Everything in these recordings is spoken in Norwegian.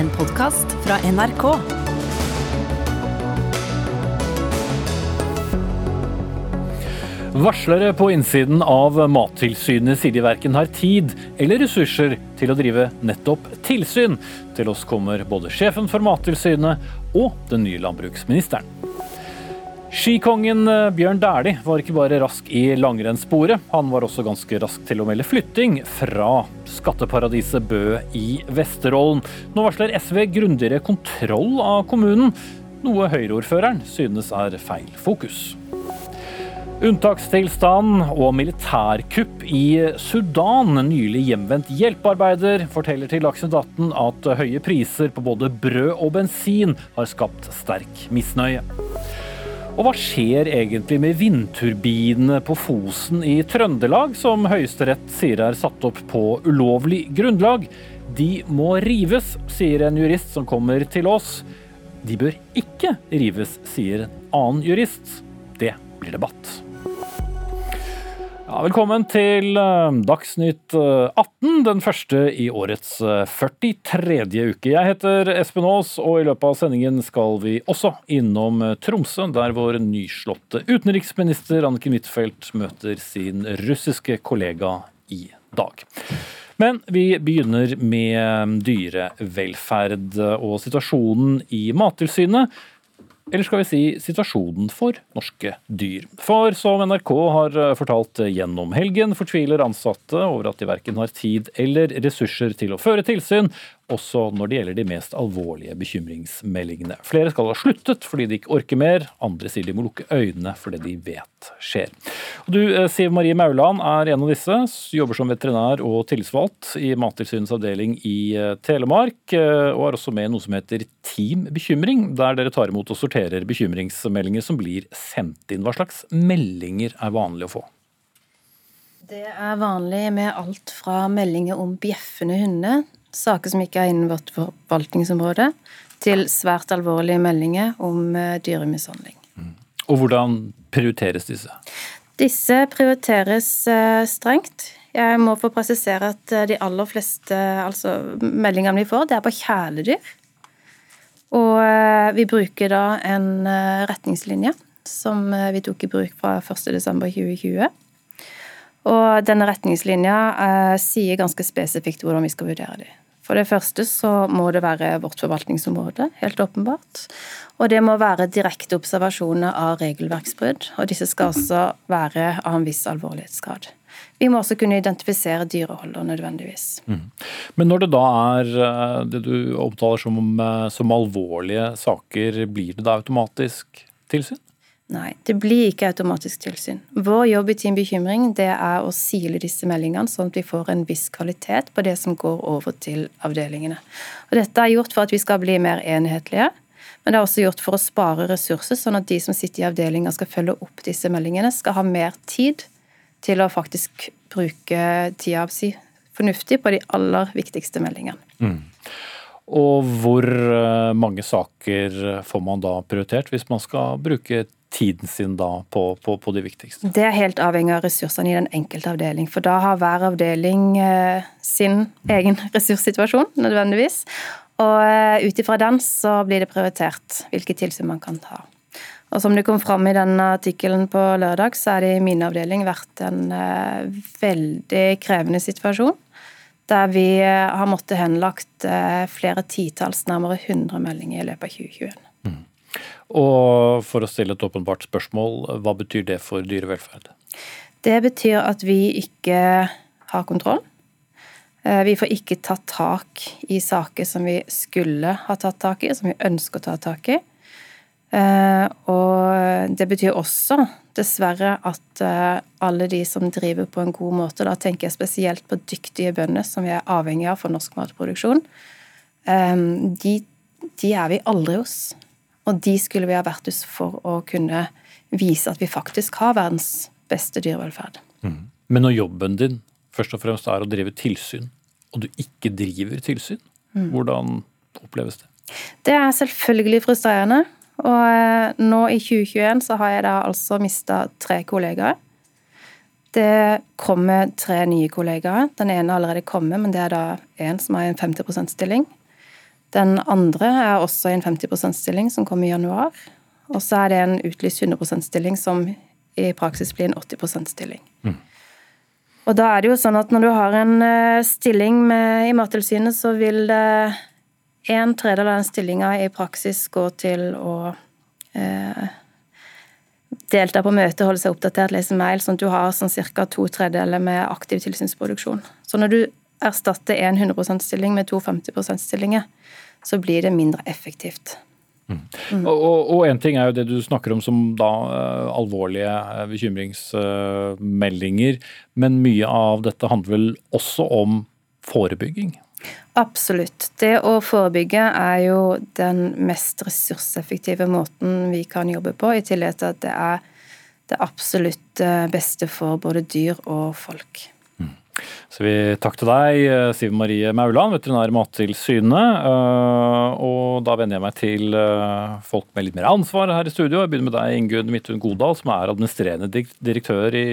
en podkast fra NRK. Varslere på innsiden av Mattilsynet sier de verken har tid eller ressurser til å drive nettopp tilsyn. Til oss kommer både sjefen for Mattilsynet og den nye landbruksministeren. Skikongen eh, Bjørn Dæhlie var ikke bare rask i langrennssporet, han var også ganske rask til å melde flytting fra skatteparadiset Bø i Vesterålen. Nå varsler SV grundigere kontroll av kommunen, noe Høyre-ordføreren synes er feil fokus. Unntakstilstand og militærkupp i Sudan. Nylig hjemvendt hjelpearbeider forteller til Dagsnytt 18 at høye priser på både brød og bensin har skapt sterk misnøye. Og hva skjer egentlig med vindturbinene på Fosen i Trøndelag, som Høyesterett sier er satt opp på ulovlig grunnlag? De må rives, sier en jurist som kommer til oss. De bør ikke rives, sier en annen jurist. Det blir debatt. Ja, velkommen til eh, Dagsnytt 18, eh, den første i årets 43. Eh, uke. Jeg heter Espen Aas, og i løpet av sendingen skal vi også innom Tromsø, der vår nyslåtte utenriksminister Anniken Huitfeldt møter sin russiske kollega i dag. Men vi begynner med dyrevelferd og situasjonen i Mattilsynet. Eller skal vi si situasjonen for norske dyr. For som NRK har eh, fortalt gjennom helgen, fortviler ansatte over at de verken har tid eller ressurser til å føre tilsyn, også når det gjelder de mest alvorlige bekymringsmeldingene. Flere skal ha sluttet fordi de ikke orker mer, andre sier de må lukke øynene for det de vet skjer. Og du, eh, Siv Marie Mauland er en av disse, jobber som veterinær og tillitsvalgt i Mattilsynets avdeling i eh, Telemark, eh, og er også med i noe som heter Team bekymring, der dere tar imot og sorterer bekymringsmeldinger som blir sendt inn. Hva slags meldinger er vanlig å få? Det er vanlig med alt fra meldinger om bjeffende hunder saker som ikke er innen vårt forvaltningsområde, til svært alvorlige meldinger om eh, dyremishandling. Mm. Og hvordan prioriteres disse? Disse prioriteres eh, strengt. Jeg må få presisere at eh, de aller fleste altså meldingene vi får, det er på kjæledyr. Og vi bruker da en retningslinje som vi tok i bruk fra 1.12.2020. Og denne retningslinja sier ganske spesifikt hvordan vi skal vurdere de. For det første så må det være vårt forvaltningsområde, helt åpenbart. Og det må være direkte observasjoner av regelverksbrudd. Og disse skal også være av en viss alvorlighetsgrad. Vi må også kunne identifisere dyreholder nødvendigvis. Mm. Men når det da er eh, det du omtaler som, eh, som alvorlige saker, blir det da automatisk tilsyn? Nei, det blir ikke automatisk tilsyn. Vår jobb i Team Bekymring det er å sile disse meldingene, sånn at vi får en viss kvalitet på det som går over til avdelingene. Og dette er gjort for at vi skal bli mer enhetlige, men det er også gjort for å spare ressurser, sånn at de som sitter i avdelinga skal følge opp disse meldingene, skal ha mer tid til å faktisk bruke tida si fornuftig på de aller viktigste meldingene. Mm. Og hvor eh, mange saker får man da prioritert hvis man skal bruke tiden sin da på, på, på, de viktigste? Det er helt avhengig av ressursene i den enkelte avdeling. For da har hver avdeling eh, sin egen ressurssituasjon, nødvendigvis. Og eh, ut ifra den så blir det prioritert hvilke tilsyn man kan ta. Og som det kom fram i den artikkelen på lørdag, så er det i min avdeling vært en eh, veldig krevende situasjon. Der vi eh, har måttet henlagt flere titalls, nærmere 100 meldinger i løpet av 2021. Og for å stille et åpenbart spørsmål, hva betyr det for dyrevelferd? Det betyr at vi ikke har kontroll. Eh, vi får ikke tatt tak i saker som vi skulle ha tatt tak i, som vi ønsker å ta tak i. Eh, og det betyr også, dessverre, at eh, alle de som driver på en god måte, da tenker jeg spesielt på dyktige bønder, som vi er avhengig av for norsk matproduksjon, de, de er vi aldri hos. Og de skulle vi ha vært hos for å kunne vise at vi faktisk har verdens beste dyrevelferd. Mm. Men når jobben din først og fremst er å drive tilsyn, og du ikke driver tilsyn, mm. hvordan oppleves det? Det er selvfølgelig frustrerende. Og eh, nå i 2021 så har jeg da altså mista tre kollegaer. Det kommer tre nye kollegaer. Den ene har allerede kommet, men det er da én som har en 50 %-stilling. Den andre er også en 50 %-stilling som kommer i januar. Og så er det en utlyst 100 %-stilling som i praksis blir en 80 %-stilling. Mm. Og da er det jo sånn at når du har en eh, stilling med, i Mattilsynet, så vil det en tredjedel av den stillinga i praksis gå til å eh, delta på møte, holde seg oppdatert, lese mail, sånn at du har sånn ca. to tredjedeler med aktiv tilsynsproduksjon. Så når du erstatter en 100 %-stilling med to 50 %-stillinger, så blir det mindre effektivt. Mm. Mm. Og en ting er jo det du snakker om som da uh, alvorlige uh, bekymringsmeldinger, men mye av dette handler vel også om forebygging? Absolutt. Det å forebygge er jo den mest ressurseffektive måten vi kan jobbe på, i tillegg til at det er det absolutt eh, beste for både dyr og folk. Så vi takk til deg, eh, Siv Marie Mauland, veterinær i Mattilsynet. Eh, og da vender jeg meg til folk med litt mer ansvar her i studio. Jeg begynner med deg, Ingunn Midthun Godal, som er administrerende direktør i,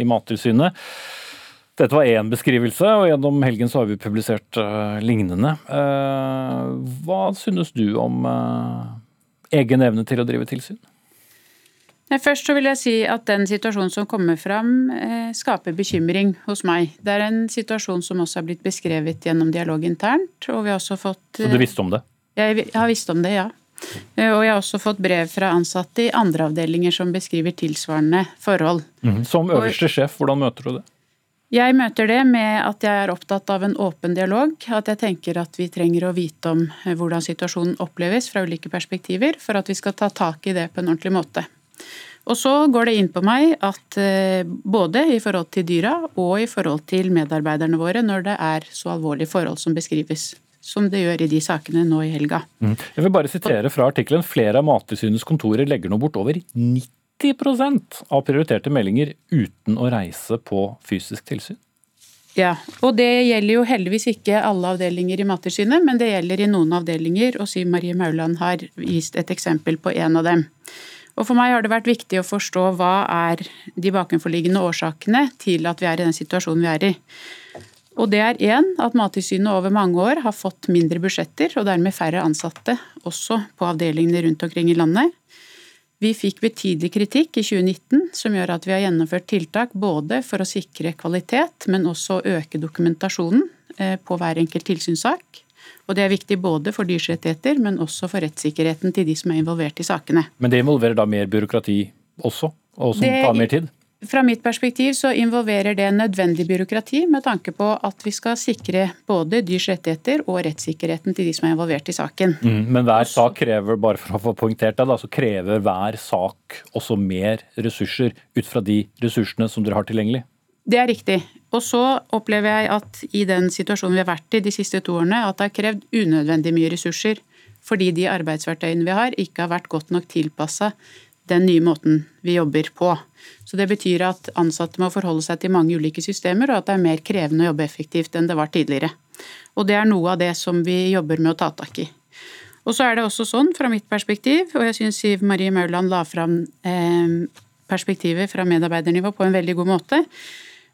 i Mattilsynet. Dette var én beskrivelse, og gjennom helgen så har vi publisert uh, lignende. Uh, hva synes du om uh, egen evne til å drive tilsyn? Først så vil jeg si at den situasjonen som kommer fram, skaper bekymring hos meg. Det er en situasjon som også har blitt beskrevet gjennom dialog internt. og vi har også fått... Så du visste om det? Jeg har visst om det, ja. Og jeg har også fått brev fra ansatte i andre avdelinger som beskriver tilsvarende forhold. Mm. Som øverste sjef, hvordan møter du det? Jeg møter det med at jeg er opptatt av en åpen dialog. At jeg tenker at vi trenger å vite om eh, hvordan situasjonen oppleves fra ulike perspektiver, for at vi skal ta tak i det på en ordentlig måte. Og så går det inn på meg at eh, både i forhold til dyra og i forhold til medarbeiderne våre, når det er så alvorlige forhold som beskrives som det gjør i de sakene nå i helga. Mm. Jeg vil bare sitere fra artikkelen. Flere av Mattilsynets kontorer legger nå bort over 90 90 av prioriterte meldinger uten å reise på fysisk tilsyn. Ja, og det gjelder jo heldigvis ikke alle avdelinger i Mattilsynet, men det gjelder i noen avdelinger, og Siv Marie Mauland har vist et eksempel på en av dem. Og For meg har det vært viktig å forstå hva er de bakenforliggende årsakene til at vi er i den situasjonen vi er i. Og det er én at Mattilsynet over mange år har fått mindre budsjetter og dermed færre ansatte, også på avdelingene rundt omkring i landet. Vi fikk betydelig kritikk i 2019, som gjør at vi har gjennomført tiltak både for å sikre kvalitet, men også å øke dokumentasjonen eh, på hver enkelt tilsynssak. Og Det er viktig både for dyrs rettigheter, men også for rettssikkerheten til de som er involvert i sakene. Men det involverer da mer byråkrati også, og som det, tar mer tid? Fra mitt perspektiv så involverer det nødvendig byråkrati med tanke på at vi skal sikre både dyrs rettigheter og rettssikkerheten til de som er involvert i saken. Mm, men hver sak krever, bare for å få poengtert det, da, så krever hver sak også mer ressurser ut fra de ressursene som dere har tilgjengelig? Det er riktig. Og så opplever jeg at i den situasjonen vi har vært i de siste to årene, at det har krevd unødvendig mye ressurser. Fordi de arbeidsverktøyene vi har, ikke har vært godt nok tilpassa den nye måten vi jobber på. Så Det betyr at ansatte må forholde seg til mange ulike systemer, og at det er mer krevende å jobbe effektivt enn det var tidligere. Og Det er noe av det som vi jobber med å ta tak i. Og så er det også sånn, fra mitt perspektiv, og jeg syns Siv Marie Mauland la fram eh, perspektivet fra medarbeidernivå på en veldig god måte.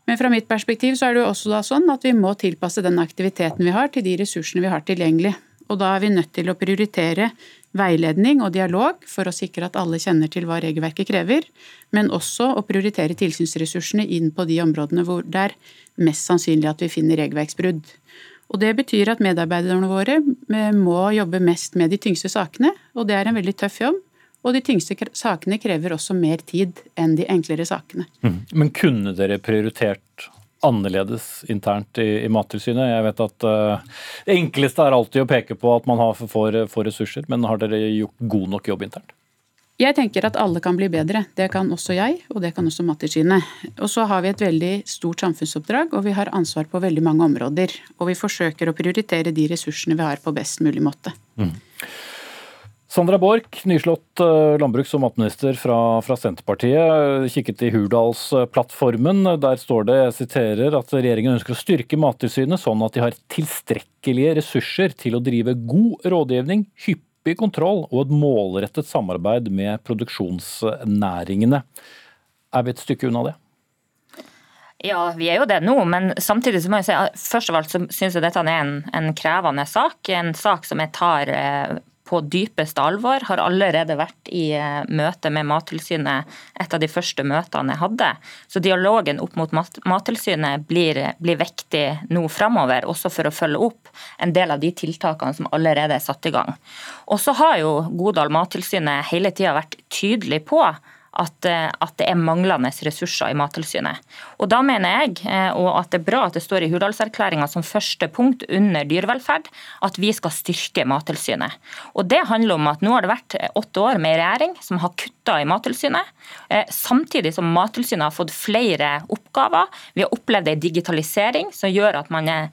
Men fra mitt perspektiv så er det jo også da sånn at vi må tilpasse den aktiviteten vi har til de ressursene vi har tilgjengelig. Og da er vi nødt til å prioritere veiledning og dialog for å sikre at alle kjenner til hva regelverket krever, men også å prioritere tilsynsressursene inn på de områdene hvor det er mest sannsynlig at vi finner regelverksbrudd. Og Det betyr at medarbeiderne våre eh, må jobbe mest med de tyngste sakene, og det er en veldig tøff jobb. Og de tyngste sakene krever også mer tid enn de enklere sakene. Mm. Men kunne dere prioritert annerledes internt i, i Mattilsynet? Jeg vet at uh, Det enkleste er alltid å peke på at man har for få ressurser, men har dere gjort god nok jobb internt? Jeg tenker at alle kan bli bedre. Det kan også jeg, og det kan også Mattilsynet. Og så har vi et veldig stort samfunnsoppdrag, og vi har ansvar på veldig mange områder. Og vi forsøker å prioritere de ressursene vi har på best mulig måte. Mm. Sandra Borch, nyslått eh, landbruks- og matminister fra, fra, Senterpartiet, kikket i Hurdalsplattformen. Der står det jeg siterer, at regjeringen ønsker å styrke Mattilsynet sånn at de har tilstrekkelige ressurser til å drive god rådgivning, hyppig kontroll og et målrettet samarbeid med produksjonsnæringene. Er vi et stykke unna det? Ja, vi er jo det nå, men samtidig så må jeg si at først av alt så syns jeg dette er en, en, krevende sak. En sak som jeg tar eh, på dypeste alvor. Har allerede vært i eh, møte med Mattilsynet, et av de første møtene jeg hadde. Så dialogen opp mot Mattilsynet blir, blir viktig nå framover, også for å følge opp en del av de tiltakene som allerede er satt i gang. Og så har jo Godal Mattilsynet hele tida vært tydelig på at, eh, at, det er manglende ressurser i Mattilsynet. Og Da mener jeg, eh, og at det er bra at det står i Hurdalserklæringa som første punkt under dyrevelferd, at vi skal styrke Mattilsynet. Og Det handler om at nå har det vært åtte år med regjering som har kutta i Mattilsynet, eh, samtidig som Mattilsynet har fått flere oppgaver. Vi har opplevd en digitalisering som gjør at man er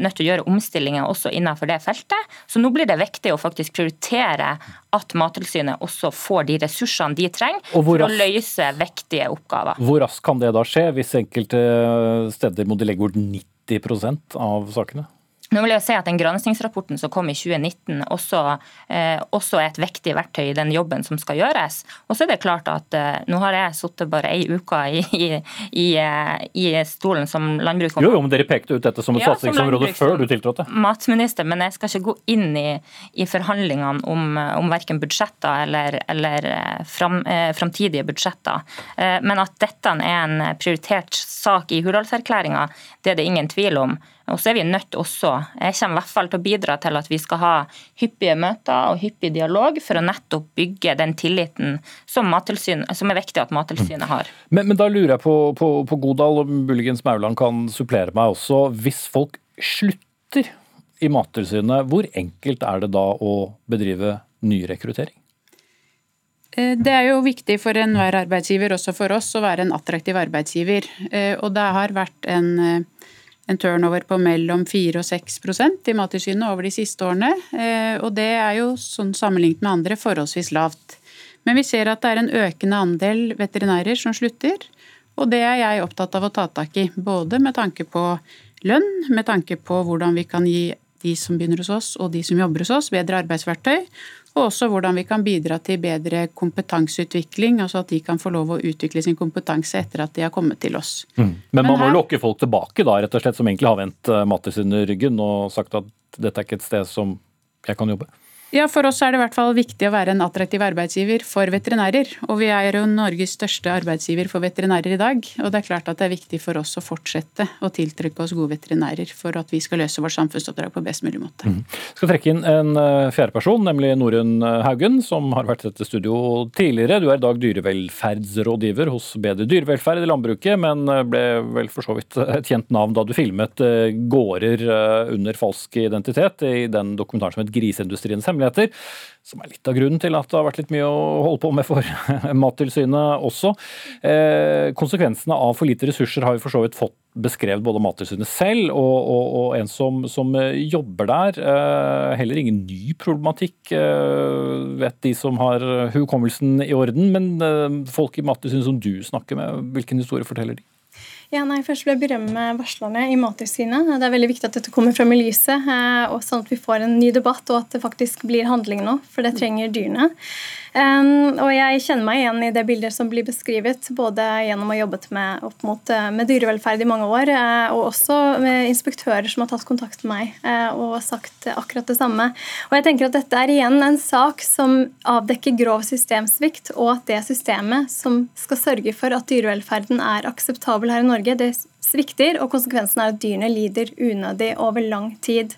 nødt til å gjøre omstillinger også innenfor det feltet. Så nå blir det viktig å faktisk prioritere at Mattilsynet også får de ressursene de trenger for å løse vektige oppgaver. Hvor raskt kan det da skje, hvis enkelte steder må de legge bort 90% av sakene? Nå vil jeg si at Den granskingsrapporten som kom i 2019 også, eh, også, er et viktig verktøy i den jobben som skal gjøres. Og så er det klart at eh, Nå har jeg sittet bare ei uke i, i, i, i stolen som landbruks... Jo, jo, men dere pekte ut dette som et ja, satsingsområde før du tiltrådte. Matminister, men jeg skal ikke gå inn i, forhandlingene om, om verken budsjetter eller, eller eh, fram, eh, framtidige budsjetter. Eh, men at dette er en prioritert sak i Hurdalserklæringa, det er det ingen tvil om. Og så er vi nødt også, jeg kommer i hvert fall til å bidra til at vi skal ha hyppige møter og hyppig dialog for å nettopp bygge den tilliten som, som er viktig at Mattilsynet har. Men, men, da lurer jeg på, på, på Godal, og muligens Mauland kan supplere meg også. Hvis folk slutter i Mattilsynet, hvor enkelt er det da å bedrive ny rekruttering? det er jo viktig for enhver arbeidsgiver, også for oss, å være en attraktiv arbeidsgiver. Eh, og det har vært en eh, en turnover på mellom 4 og 6% i Mattilsynet over de siste årene. Eh, og det er jo sånn sammenlignet med andre forholdsvis lavt. Men vi ser at det er en økende andel veterinærer som slutter. Og det er jeg opptatt av å ta tak i. Både med tanke på lønn, med tanke på hvordan vi kan gi de som begynner hos oss og de som jobber hos oss, bedre arbeidsverktøy og også hvordan vi kan bidra til bedre kompetanseutvikling, altså at de kan få lov å utvikle sin kompetanse etter at de har kommet til oss. Mm. Men man Men her... må lokke folk tilbake, da, rett og slett, som egentlig har vendt Mattis under ryggen og sagt at dette er ikke et sted som jeg kan jobbe? Ja, For oss er det i hvert fall viktig å være en attraktiv arbeidsgiver for veterinærer. Og vi er jo Norges største arbeidsgiver for veterinærer i dag. Og det er klart at det er viktig for oss å fortsette å tiltrekke oss gode veterinærer for at vi skal løse vårt samfunnsoppdrag på best mulig måte. Mm. Skal trekke inn en eh, fjerde person, nemlig Norunn eh, Haugen, som har vært i dette studio tidligere. Du er i dag dyrevelferdsrådgiver hos Bedre dyrevelferd i landbruket, men eh, ble vel for så vidt et kjent navn da du filmet gårder under falsk identitet i den dokumentaren som het Griseindustriens hemmelighet hemmeligheter. Som er litt av grunnen til at det har vært litt mye å holde på med for Mattilsynet også. Eh, konsekvensene av for lite ressurser har vi for så vidt fått beskrevet både Mattilsynet selv og, og, og, en som, som jobber der. Eh, heller ingen ny problematikk, eh, vet de som har hukommelsen i orden. Men eh, folk i Mattilsynet som du snakker med, hvilken historie forteller de? Ja, nei, Først vil jeg berømme varslerne i Mattilsynet. Det er veldig viktig at dette kommer fram i lyset, eh, og sånn at vi får en ny debatt, og at det faktisk blir handling nå, for det trenger dyrene. Og jeg kjenner meg igjen i det bildet som blir beskrevet, både gjennom å ha jobbet med, opp mot, eh, med dyrevelferd i mange år, eh, og også med inspektører som har tatt kontakt med meg og sagt akkurat det samme. Og jeg tenker at dette er igjen en sak som avdekker grov systemsvikt, og at det systemet som skal sørge for at dyrevelferden er akseptabel her i Norge, det svikter, og konsekvensen er at dyrene lider unødig over lang tid.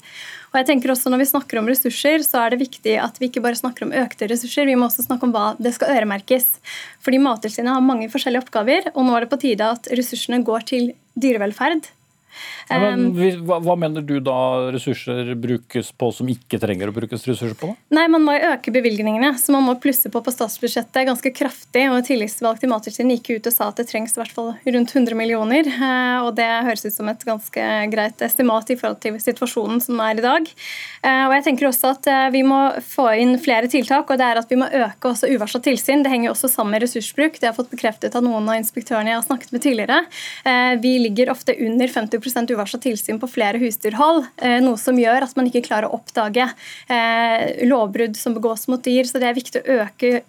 Og jeg tenker også Når vi snakker om ressurser, så er det viktig at vi ikke bare snakker om økte ressurser, vi må også snakke om hva det skal øremerkes. Fordi Mattilsynet har mange forskjellige oppgaver, og nå er det på tide at ressursene går til dyrevelferd ja, men, hva, hva, mener du da ressurser brukes på som ikke trenger å brukes ressurser på? Da? Nei, Man må øke bevilgningene, så man må plusse på på statsbudsjettet ganske kraftig. og Tillitsvalgt i Mattilsynet gikk ut og sa at det trengs i hvert fall rundt 100 millioner. Eh, og Det høres ut som et ganske greit estimat i forhold til situasjonen som er i dag. Eh, og jeg tenker også at eh, Vi må få inn flere tiltak, og det er at vi må øke også uvarsla tilsyn. Det henger også sammen med ressursbruk. Det har jeg fått bekreftet av noen av inspektørene jeg har snakket med tidligere. Vi ligger ofte under 50 uvarsla tilsyn på flere husdyrhold, noe som gjør at man ikke klarer å oppdage lovbrudd som begås mot dyr. Så det er viktig å øke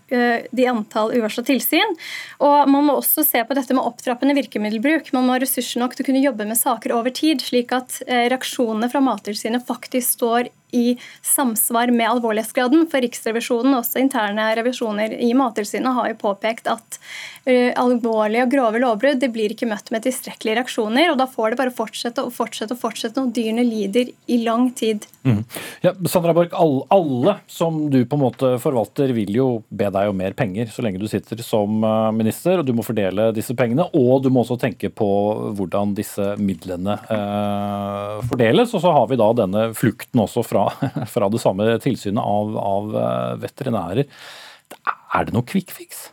de antall uvarsla tilsyn. Og man må også se på dette med opptrappende virkemiddelbruk. Man må ha ressurser nok til å kunne jobbe med saker over tid, slik at reaksjonene fra Mattilsynet faktisk står i samsvar med alvorlighetsgraden. For Riksrevisjonen og også interne revisjoner i Mattilsynet har jo påpekt at uh, alvorlige og grove lovbrudd det blir ikke møtt med tilstrekkelige reaksjoner. og Da får det bare fortsette og fortsette og fortsette, og dyrene lider i lang tid. Mm. Ja, Sandra Borch, alle, alle, som du på en måte forvalter, vil jo be deg om mer penger så lenge du sitter som eh, minister, og du må fordele disse pengene. Og du må også tenke på hvordan disse midlene eh, fordeles. Og så har vi da denne flukten også fra fra, fra det samme tilsynet av, av eh, veterinærer. Er det noe quick fix?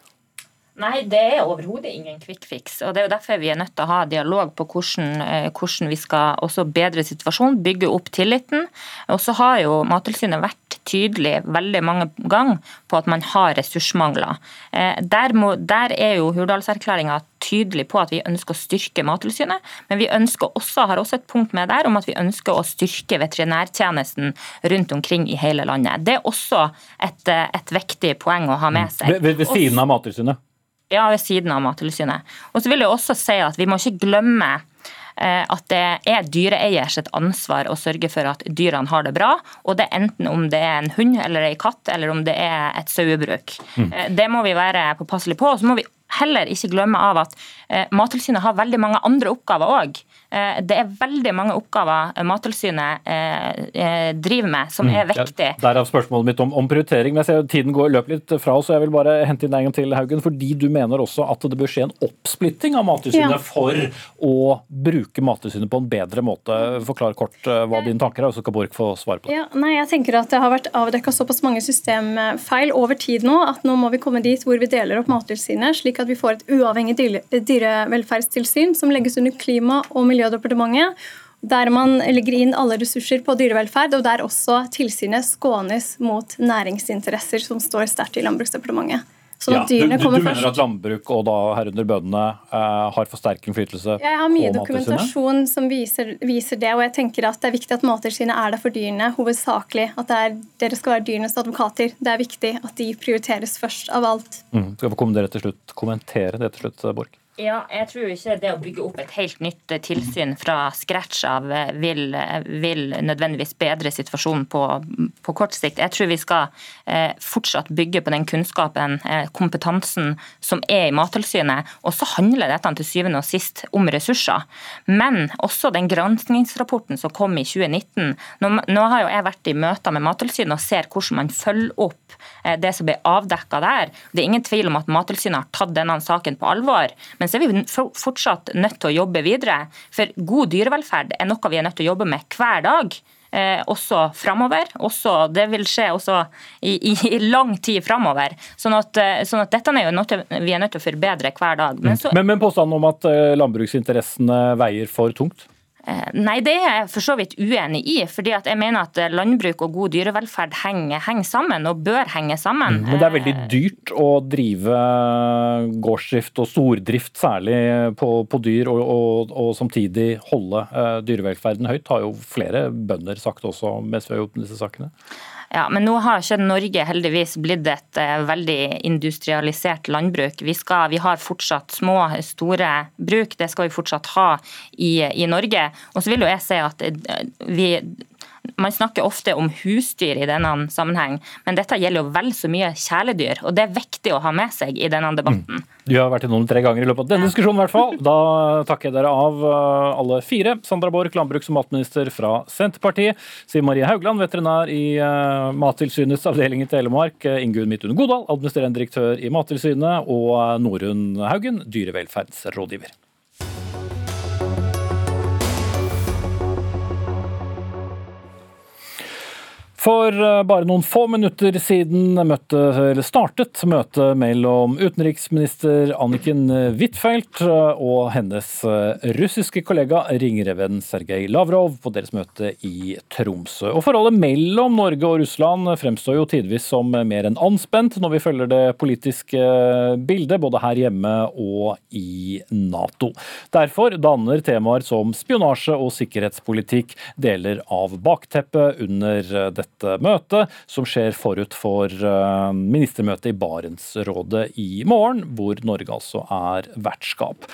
Nei, det er overhodet ingen quick fix. og Det er jo derfor vi er nødt til å ha dialog på hvordan, eh, hvordan vi skal også bedre situasjonen, bygge opp tilliten. Og så har jo Mattilsynet vært tydelig veldig mange ganger på at man har ressursmangler. Eh, der, må, der er jo Hurdalserklæringa tydelig på at vi ønsker å styrke Mattilsynet, men vi ønsker også, har også et punkt med der om at vi ønsker å styrke veterinærtjenesten rundt omkring i hele landet. Det er også et, eh, et viktig poeng å ha med seg. Ved, ved, ved siden av Mattilsynet? Ja, ved siden av Mattilsynet. Og så vil jeg også si at vi må ikke glemme eh, at det er dyreeiers et ansvar å sørge for at dyrene har det bra. Og det er enten om det er en hund eller en katt, eller om det er et sauebruk. Mm. Eh, det må vi være påpasselige på. Og så må vi heller ikke glemme av at eh, Mattilsynet har veldig mange andre oppgaver òg. Eh, det er veldig mange oppgaver Mattilsynet eh, driver med som er viktig. Ja, Derav spørsmålet mitt om, om, prioritering. men jeg ser Tiden går løper litt fra oss, og jeg vil bare hente inn deg en gang til, Haugen. Fordi du mener også at det bør skje en oppsplitting av Mattilsynet ja. for å bruke Mattilsynet på en bedre måte. Forklar kort hva dine tanker er, og så skal Borch få svare på det. Ja, nei, jeg tenker at Det har vært avdekka såpass mange systemfeil over tid nå at nå må vi komme dit hvor vi deler opp Mattilsynet. slik at vi får et uavhengig dyrevelferdstilsyn som legges under Klima- og miljødepartementet, der man legger inn alle ressurser på dyrevelferd, og der også tilsynet skånes mot næringsinteresser som står sterkt i Landbruksdepartementet. Sånn ja, du, du, du mener at landbruk og da herunder bøndene eh, har for sterk innflytelse? Jeg har mye dokumentasjon som viser, viser, det, og jeg tenker at det er viktig at Mattilsynet er der for dyrene hovedsakelig. At er, dere skal være dyrenes advokater. Det er viktig at de prioriteres først av alt. Mm. Skal vi kommentere det til slutt, kommentere det til slutt, Borch? Ja, jeg tror ikke det å bygge opp et helt nytt tilsyn fra scratch av eh, vil, eh, vil nødvendigvis bedre situasjonen på, på, kort sikt. Jeg tror vi skal eh, fortsatt bygge på den kunnskapen, eh, kompetansen som er i Mattilsynet. Og så handler dette til syvende og sist om ressurser. Men også den granskingsrapporten som kom i 2019. Nå, nå har jo jeg vært i møter med Mattilsynet og ser hvordan man følger opp eh, det som ble avdekka der. Det er ingen tvil om at Mattilsynet har tatt denne saken på alvor. men så er vi fortsatt nødt til å jobbe videre. For god dyrevelferd er noe vi er nødt til å jobbe med hver dag. Eh, også framover. det vil skje også i, i, i lang tid framover. Sånn at, eh, sånn at dette er jo noe vi er nødt til å forbedre hver dag. Men, så, men, men påstanden om at eh, landbruksinteressene veier for tungt? Eh, nei, det er jeg for så vidt uenig i. fordi at jeg mener at landbruk og god dyrevelferd henger, henger sammen, og bør henge sammen. Mm, men det er veldig eh, dyrt å drive gårdsdrift og stordrift, særlig på, på dyr, og, og, og, samtidig holde dyrevelferden høyt, har jo flere bønder sagt også mens vi har gjort disse sakene. Ja, Men nå har ikke Norge heldigvis blitt et uh, veldig industrialisert landbruk. Vi, skal, vi, har fortsatt små, store bruk. Det skal vi fortsatt ha i, i Norge. Og så vil jo jeg si at uh, vi man snakker ofte om husdyr i denne sammenheng, men dette gjelder jo vel så mye kjæledyr. Og det er viktig å ha med seg i denne debatten. Mm. Du har vært innom tre ganger i løpet av denne diskusjonen, i hvert fall. Da takker jeg dere av eh, alle fire. Sandra Borch, landbruks- og matminister fra Senterpartiet. Siv Marie Haugland, veterinær i uh, Mattilsynets avdeling i Telemark. Eh, Ingunn Midtun Godal, administrerende direktør i Mattilsynet. Og Norunn Haugen, dyrevelferdsrådgiver. For eh, bare noen få minutter siden møtte, startet møtet mellom utenriksminister Anniken Huitfeldt og hennes eh, russiske kollega ringreven Sergej Lavrov på deres møte i Tromsø. Og Forholdet mellom Norge og Russland fremstår jo tidvis som mer enn anspent når vi følger det politiske bildet, både her hjemme og i Nato. Derfor danner temaer som spionasje og sikkerhetspolitikk deler av bakteppet under dette dette møtet, som skjer forut for eh, ministermøtet i Barentsrådet i morgen, hvor Norge altså er vertskap.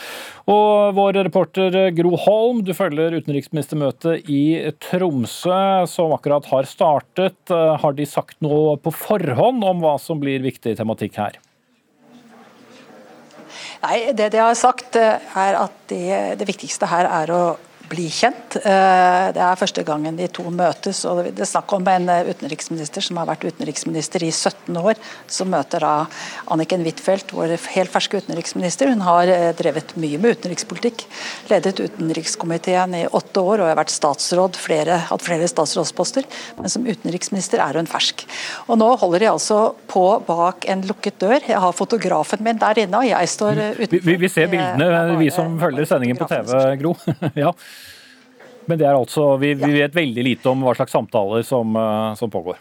Og vår reporter Gro Holm, du følger utenriksministermøtet i Tromsø, som akkurat har startet. Eh, har de sagt noe på forhånd om hva som blir viktig tematikk her? Nei, Det de har sagt, eh, er at det, det viktigste her er å bli kjent. Eh, det er første gangen de to møtes. og Det er snakk om en eh, utenriksminister som har vært utenriksminister i 17 år, som møter da Anniken Huitfeldt, vår helt ferske utenriksminister. Hun har eh, drevet mye med utenrikspolitikk. Ledet utenrikskomiteen i åtte år og har vært statsråd, flere, hatt flere statsrådsposter. Men som utenriksminister er hun fersk. Og Nå holder de altså på bak en lukket dør. Jeg har fotografen min der inne, og jeg står utenfor. Vi, vi ser bildene, vi som følger sendingen på TV, Gro. ja. Men det er altså, vi, vi, vet veldig lite om hva slags samtaler som, eh, som pågår.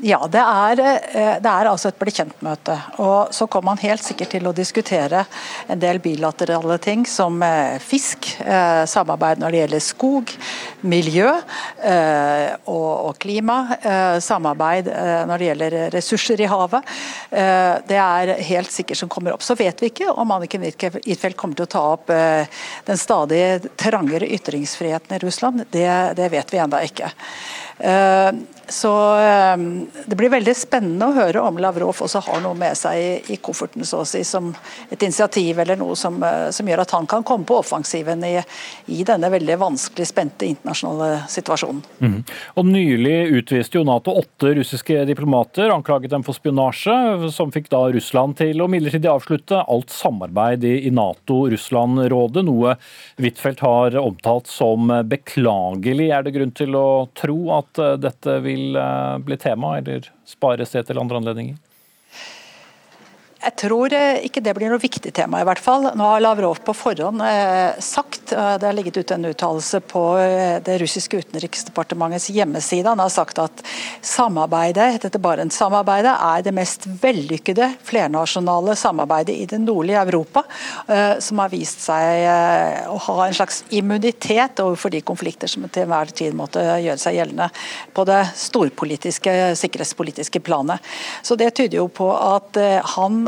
Ja, det er, eh, det er altså et bli kjent-møte. Og så kommer man helt sikkert til å diskutere en del bilaterale ting som eh, fisk, samarbeid når det gjelder skog, miljø og klima, samarbeid når det gjelder ressurser i havet. Det er helt sikkert som kommer opp. Så vet vi ikke om Anniken Huitfeldt kommer til å ta opp den stadig trangere ytringsfriheten i Russland. Det, det vet vi ennå ikke. Så ehm, det blir veldig spennende å høre om Lavrov også har noe med seg i, i kofferten, så å si, som et initiativ eller noe som, eh, som gjør at han kan komme på offensiven i, i denne veldig vanskelig spente internasjonale situasjonen. Mm. Og Nylig utviste jo Nato åtte russiske diplomater, anklaget dem for spionasje, som fikk da Russland til å midlertidig avslutte alt samarbeid i, i Nato-Russland-rådet, noe Huitfeldt har omtalt som beklagelig. Er det grunn til å tro at eh, dette vil vil eh, bli tema, eller spares det til andre anledninger? Jeg tror eh, ikke det blir noe viktig tema, i hvert fall. Nå har Lavrov på forhånd eh, sagt, eh, det har ligget ute en uttalelse på det russiske utenriksdepartementets hjemmeside, han har sagt at samarbeidet, dette Barentssamarbeidet er det mest vellykkede flernasjonale samarbeidet i det nordlige Europa, som har vist seg å ha en slags immunitet overfor de konflikter som til enhver tid måtte gjøre seg gjeldende på det storpolitiske, sikkerhetspolitiske planet. Så Det tyder jo på at han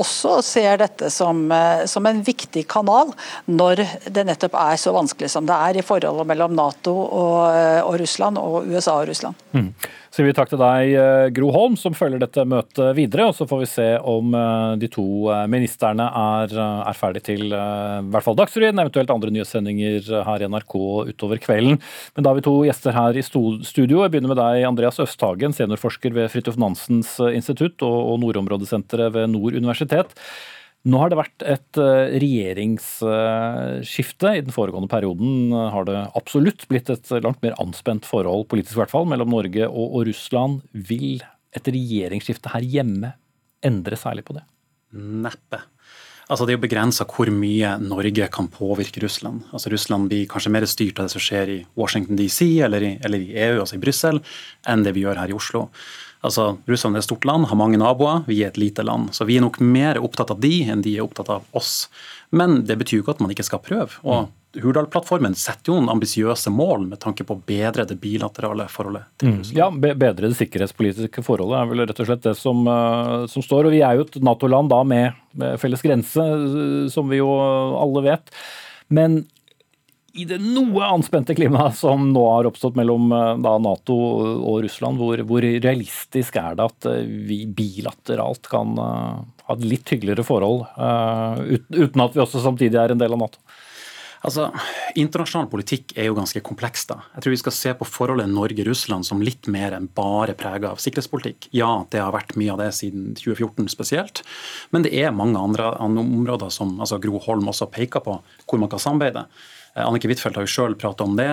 også ser dette som, eh, som, en viktig kanal når det nettopp er så vanskelig som det er i forholdet mellom Nato og, eh, og Russland, og USA og Russland. Mm. Så vi takk til deg, eh, Gro Holm, som følger dette møtet videre. og Så får vi se om de to ministrene er, er ferdig til i hvert fall Dagsrevyen, eventuelt andre nyhetssendinger her i NRK utover kvelden. Men da har vi to gjester her i studio. Jeg begynner med deg, Andreas Østhagen, seniorforsker ved Fridtjof Nansens institutt og nordområdesenteret ved Nord universitet. Nå har det vært et eh, regjeringsskifte. I den foregående perioden har det absolutt blitt et langt mer anspent forhold, politisk i hvert fall, mellom Norge og, Russland. Vil et regjeringsskifte her hjemme endre særlig på det? Neppe. Altså Det er jo begrensa hvor mye Norge kan påvirke Russland. Altså Russland blir kanskje mer styrt av det som skjer i Washington DC eller i, eller i EU, altså i Brussel, enn det vi gjør her i Oslo. Altså, Russland er et stort land, har mange naboer, vi er et lite land. Så vi er nok mer opptatt av de enn de er opptatt av oss. Men det betyr jo ikke at man ikke skal prøve. og Hurdal-plattformen setter jo noen ambisiøse mål med tanke på å bedre det bilaterale forholdet til mm. Russland. Ja, bedre det sikkerhetspolitiske forholdet er vel rett og slett det som, uh, som står. Og vi er jo et Nato-land da med, med, felles grense, uh, som vi jo alle vet. Men i det noe anspente klimaet som nå har oppstått mellom eh, da, Nato og Russland, hvor, hvor, realistisk er det at eh, vi bilateralt kan uh, ha et litt hyggeligere forhold, uh, uten at vi også samtidig er en del av Nato? Altså, Internasjonal politikk er jo ganske kompleks. da. Jeg tror vi skal se på forholdet Norge-Russland som litt mer enn bare prega av sikkerhetspolitikk. Ja, det har vært mye av det siden 2014 spesielt, men det er mange andre, andre områder som altså Gro Holm også peker på, hvor man kan samarbeide. Annike Huitfeldt har jo sjøl prata om det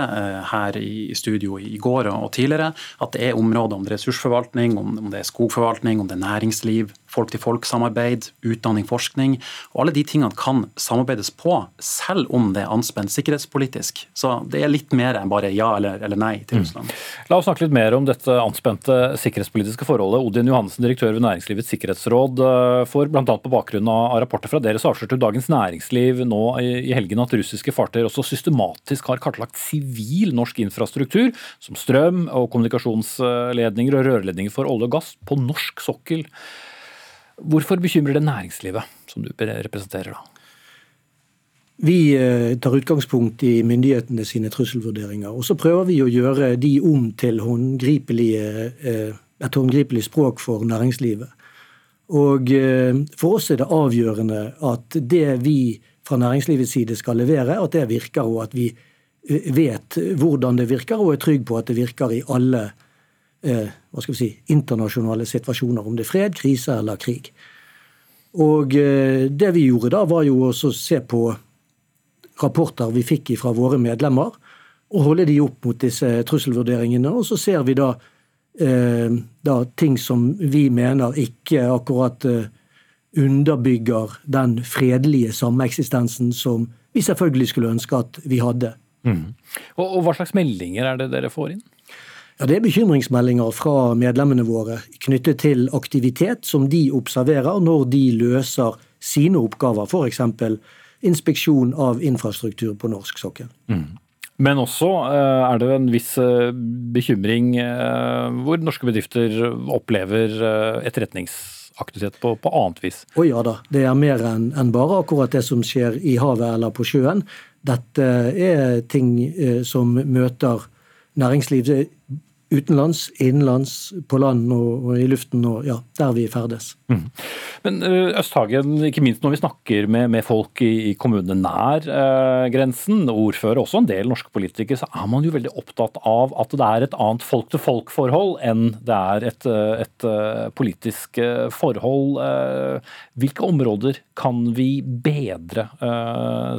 her i studio i går og tidligere, at det er områder om ressursforvaltning, om det er skogforvaltning, om det er næringsliv, folk-til-folk-samarbeid, utdanning, forskning. og Alle de tingene kan samarbeides på, selv om det er anspent sikkerhetspolitisk. Så det er litt mer enn bare ja eller, eller nei til mm. Russland. Mm. La oss snakke litt mer om dette anspente sikkerhetspolitiske forholdet. Odin Johansen, direktør ved Næringslivets sikkerhetsråd, eh, for bl.a. på bakgrunn av rapporter fra dere så avslørte Dagens Næringsliv nå i helgen at russiske fartøyer også systematisk har kartlagt sivil norsk infrastruktur, som strøm og kommunikasjonsledninger og rørledninger for olje og gass, på norsk sokkel. Hvorfor bekymrer det næringslivet, som du representerer da? Vi eh, tar utgangspunkt i myndighetene sine trusselvurderinger. Og så prøver vi å gjøre de om til eh, et håndgripelig språk for næringslivet. Og eh, for oss er det avgjørende at det vi fra næringslivets side skal levere, at det virker, og at vi vet hvordan det virker, og er trygg på at det virker i alle eh, hva skal vi si, internasjonale situasjoner, om det er fred, krise eller krig. Og eh, det vi gjorde da, var jo også å se på rapporter vi fikk fra våre medlemmer, og holde de opp mot disse trusselvurderingene. Og så ser vi da, eh, da ting som vi mener ikke akkurat eh, underbygger den fredelige sameksistensen som vi selvfølgelig skulle ønske at vi hadde. Mm. Og, og Hva slags meldinger er det dere får inn? Ja, Det er bekymringsmeldinger fra medlemmene våre knyttet til aktivitet som de observerer når de løser sine oppgaver, f.eks. inspeksjon av infrastruktur på norsk sokkel. Mm. Men også eh, er det en viss eh, bekymring eh, hvor norske bedrifter opplever etterretningsaktivitet på, på annet vis? Å ja da, det er mer enn en bare akkurat det som skjer i havet eller på sjøen. Dette er ting som møter næringsliv utenlands, innenlands, på land og, og, i luften og ja, der vi ferdes. Mm. Men uh, Østhagen, ikke minst når vi snakker med, med folk i, i kommunene nær eh, grensen, ordfører også en del norske politikere, så er man jo veldig opptatt av at det er et annet folk-til-folk-forhold enn det er et, et, et uh, politisk forhold. hvilke områder kan vi bedre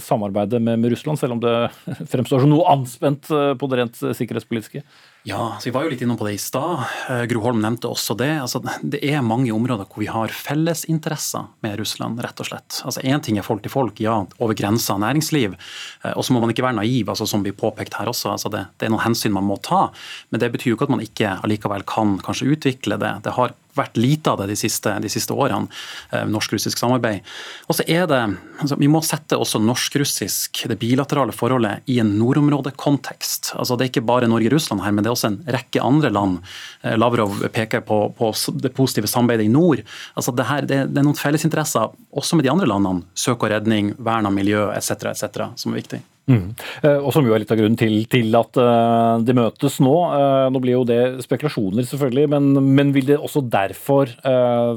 samarbeidet med, med Russland, selv om det fremstår som noe anspent på det rent sikkerhetspolitiske? Ja, så Vi var jo litt innom på det i stad. Eh, Gro Holm nevnte også det. Altså, det er mange områder hvor vi har fellesinteresser med Russland, rett og slett. Altså Én ting er folk til folk, ja, over grensa næringsliv. Eh, og så må man ikke være naiv, altså, som blir påpekt her også. Altså, det, det, er noen hensyn man må ta. Men det betyr jo ikke at man ikke allikevel kan kanskje utvikle det. Det har vært lite av det de siste, de siste årene. Eh, norsk-russisk samarbeid. Og så er det, altså, Vi må sette også norsk-russisk, det bilaterale forholdet, i en nordområdekontekst. Altså, det er ikke bare Norge-Russland her, men det er også en rekke andre land. Eh, Lavrov peker på, på det positive samarbeidet i nord. Altså, det, her, det, det er noen fellesinteresser også med de andre landene. Søk og redning, vern av miljø etc., etc., som er viktig. Mm. Eh, og som jo er litt av grunnen til, til at uh, de møtes nå. Uh, nå blir jo det spekulasjoner, selvfølgelig, men, men vil det også derfor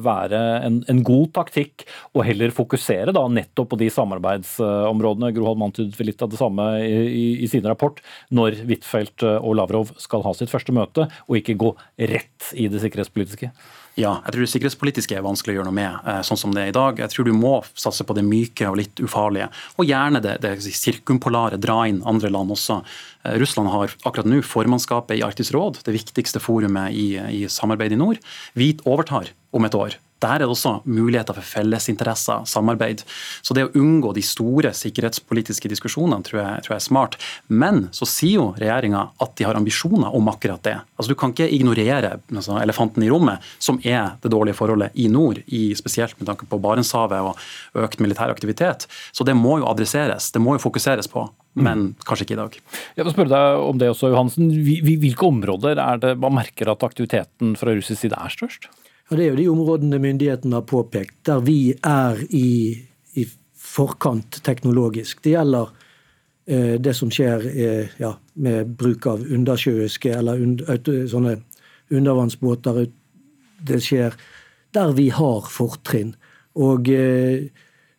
være en, en, god taktikk å heller fokusere da nettopp på de samarbeidsområdene? Gro Holm antydet litt av det samme i, i, i, sin rapport, når Huitfeldt og Lavrov skal ha sitt første møte, og ikke gå rett i det sikkerhetspolitiske? Ja, jeg tror det sikkerhetspolitiske er vanskelig å gjøre noe med, eh, sånn som det er i dag. Jeg tror du må satse på det myke og litt ufarlige, og gjerne det, det sirkumpolare, dra inn andre land også. Eh, Russland har akkurat nå formannskapet i Arktisk råd, det viktigste forumet i, i samarbeid i nord. Vi overtar om et år. Der er det også muligheter for fellesinteresser, samarbeid. Så det å unngå de store sikkerhetspolitiske diskusjonene tror jeg, tror jeg er smart. Men så sier jo regjeringa at de har ambisjoner om akkurat det. Altså Du kan ikke ignorere altså, elefanten i rommet, som er det dårlige forholdet i nord, i, spesielt med tanke på Barentshavet og økt militær aktivitet. Så det må jo adresseres, det må jo fokuseres på. Men mm. kanskje ikke i dag. Jeg vil spørre deg om det også, Johansen. Hvilke områder er det man merker at aktiviteten fra russisk side er størst? Og Det er jo de områdene myndighetene har påpekt, der vi er i, i forkant teknologisk. Det gjelder eh, det som skjer eh, ja, med bruk av undersjøiske eller und, sånne undervannsbåter. Det skjer der vi har fortrinn. Og eh,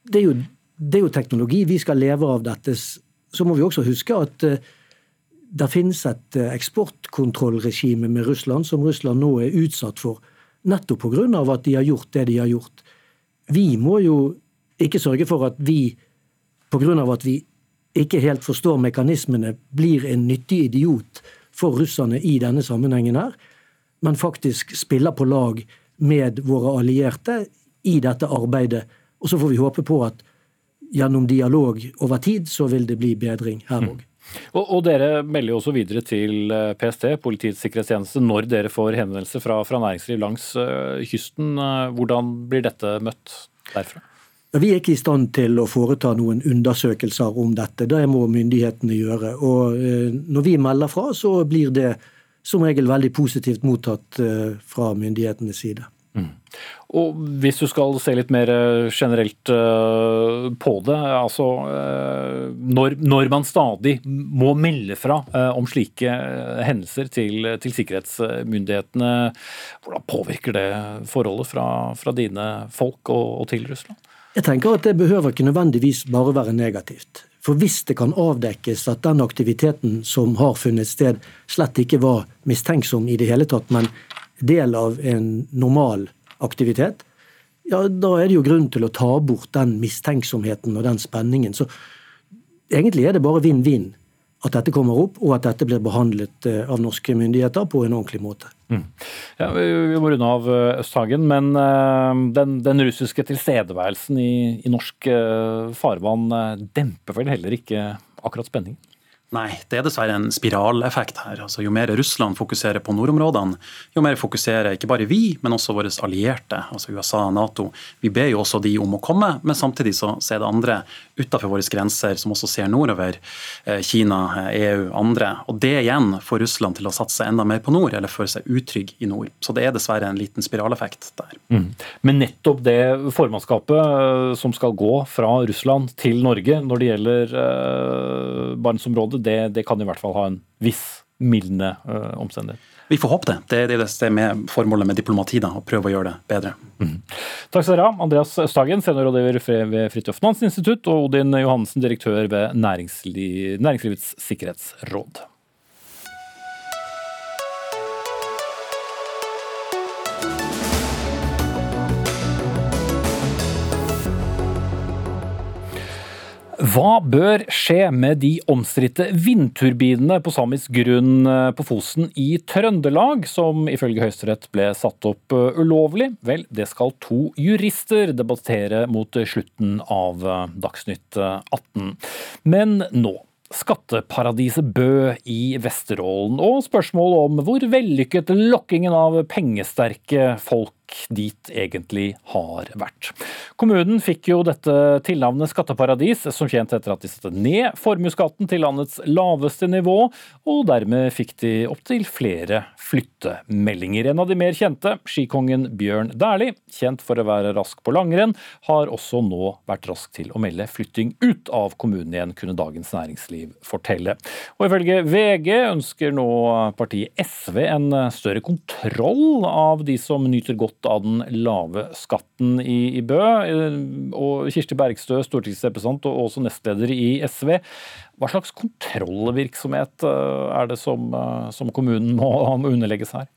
det, er jo, det, er jo, teknologi. Vi skal leve av dette. Så må vi også huske at eh, det finnes et eh, eksportkontrollregime med Russland som Russland nå er utsatt for nettopp pga. at de har gjort det de har gjort. Vi må jo ikke sørge for at vi, pga. at vi ikke helt forstår mekanismene, blir en nyttig idiot for russerne i denne sammenhengen her, men faktisk spiller på lag med våre allierte i dette arbeidet. Og så får vi håpe på at gjennom dialog over tid så vil det bli bedring her òg. Og, og, Dere melder jo også videre til eh, PST, Politiets sikkerhetstjeneste, når dere får henvendelser fra, fra næringsliv langs uh, kysten. Hvordan blir dette møtt derfra? Vi er ikke i stand til å foreta noen undersøkelser om dette. Det må myndighetene gjøre. Og Når vi melder fra, så blir det som regel veldig positivt mottatt fra myndighetenes side. Mm. Og Hvis du skal se litt mer eh, generelt uh, på det, altså uh, når, når, man stadig må melde fra om slike hendelser til, til, sikkerhetsmyndighetene, hvordan påvirker det forholdet fra, fra dine folk og, og, til Russland? Jeg tenker at Det behøver ikke nødvendigvis bare være negativt. For hvis det kan avdekkes at den aktiviteten som har funnet sted, slett ikke var mistenksom i det hele tatt, men del av en normal aktivitet, ja, da er det jo grunn til å ta bort den mistenksomheten og den spenningen. Så egentlig er det bare vinn-vinn at dette kommer opp, og at dette blir behandlet eh, av norske myndigheter på en ordentlig måte. Mm. Ja, vi må runde av eh, Østhagen, men eh, den, den russiske tilstedeværelsen i, i norsk farvann demper vel heller ikke akkurat spenningen? Nei, det er dessverre en spiraleffekt her. Altså, jo mer Russland fokuserer på nordområdene, jo mer fokuserer ikke bare vi, men også våre allierte, altså USA og Nato. Vi ber jo også de om å komme, men samtidig så, er det andre utenfor våre grenser som også ser nordover. Eh, Kina, EU, andre. Og det igjen får Russland til å satse enda mer på nord, eller føle seg utrygg i nord. Så det er dessverre en liten spiraleffekt der. Mm. Men nettopp det formannskapet eh, som skal gå fra Russland til Norge når det gjelder uh, Barentsområdet, det, det kan i hvert fall ha en viss mildende uh, omstendighet. Vi får håpe det. Det er det som er formålet med diplomati, da, å prøve å gjøre det bedre. Mm. Takk skal dere ha, Andreas Østhagen, seniorrådgiver ved Fridtjof Nansen institutt, og Odin Johannessen, direktør ved Næringsliv, Næringslivets sikkerhetsråd. Hva bør skje med de omstridte vindturbinene på samisk grunn eh, på Fosen i Trøndelag, som ifølge Høyesterett ble satt opp eh, ulovlig? Vel, det skal to jurister debattere mot slutten av eh, Dagsnytt 18. Men nå skatteparadiset Bø i Vesterålen, og spørsmål om hvor vellykket lokkingen av pengesterke folk dit egentlig har vært. Kommunen fikk jo dette tilnavnet skatteparadis, som kjent etter at de satte ned formuesskatten til landets laveste nivå, og dermed fikk de opptil flere flyttemeldinger. En av de mer kjente, skikongen Bjørn Dæhlie, kjent for å være rask på langrenn, har også nå vært rask til å melde flytting ut av kommunen igjen, kunne Dagens Næringsliv fortelle. Og ifølge VG ønsker nå partiet SV en større kontroll av de som nyter godt av den lave skatten i, i Bø. Eh, og Kirsti Bergstø, stortingsrepresentant og også nestleder i SV. Hva slags kontrollvirksomhet eh, er det som, eh, som kommunen må, må underlegges her?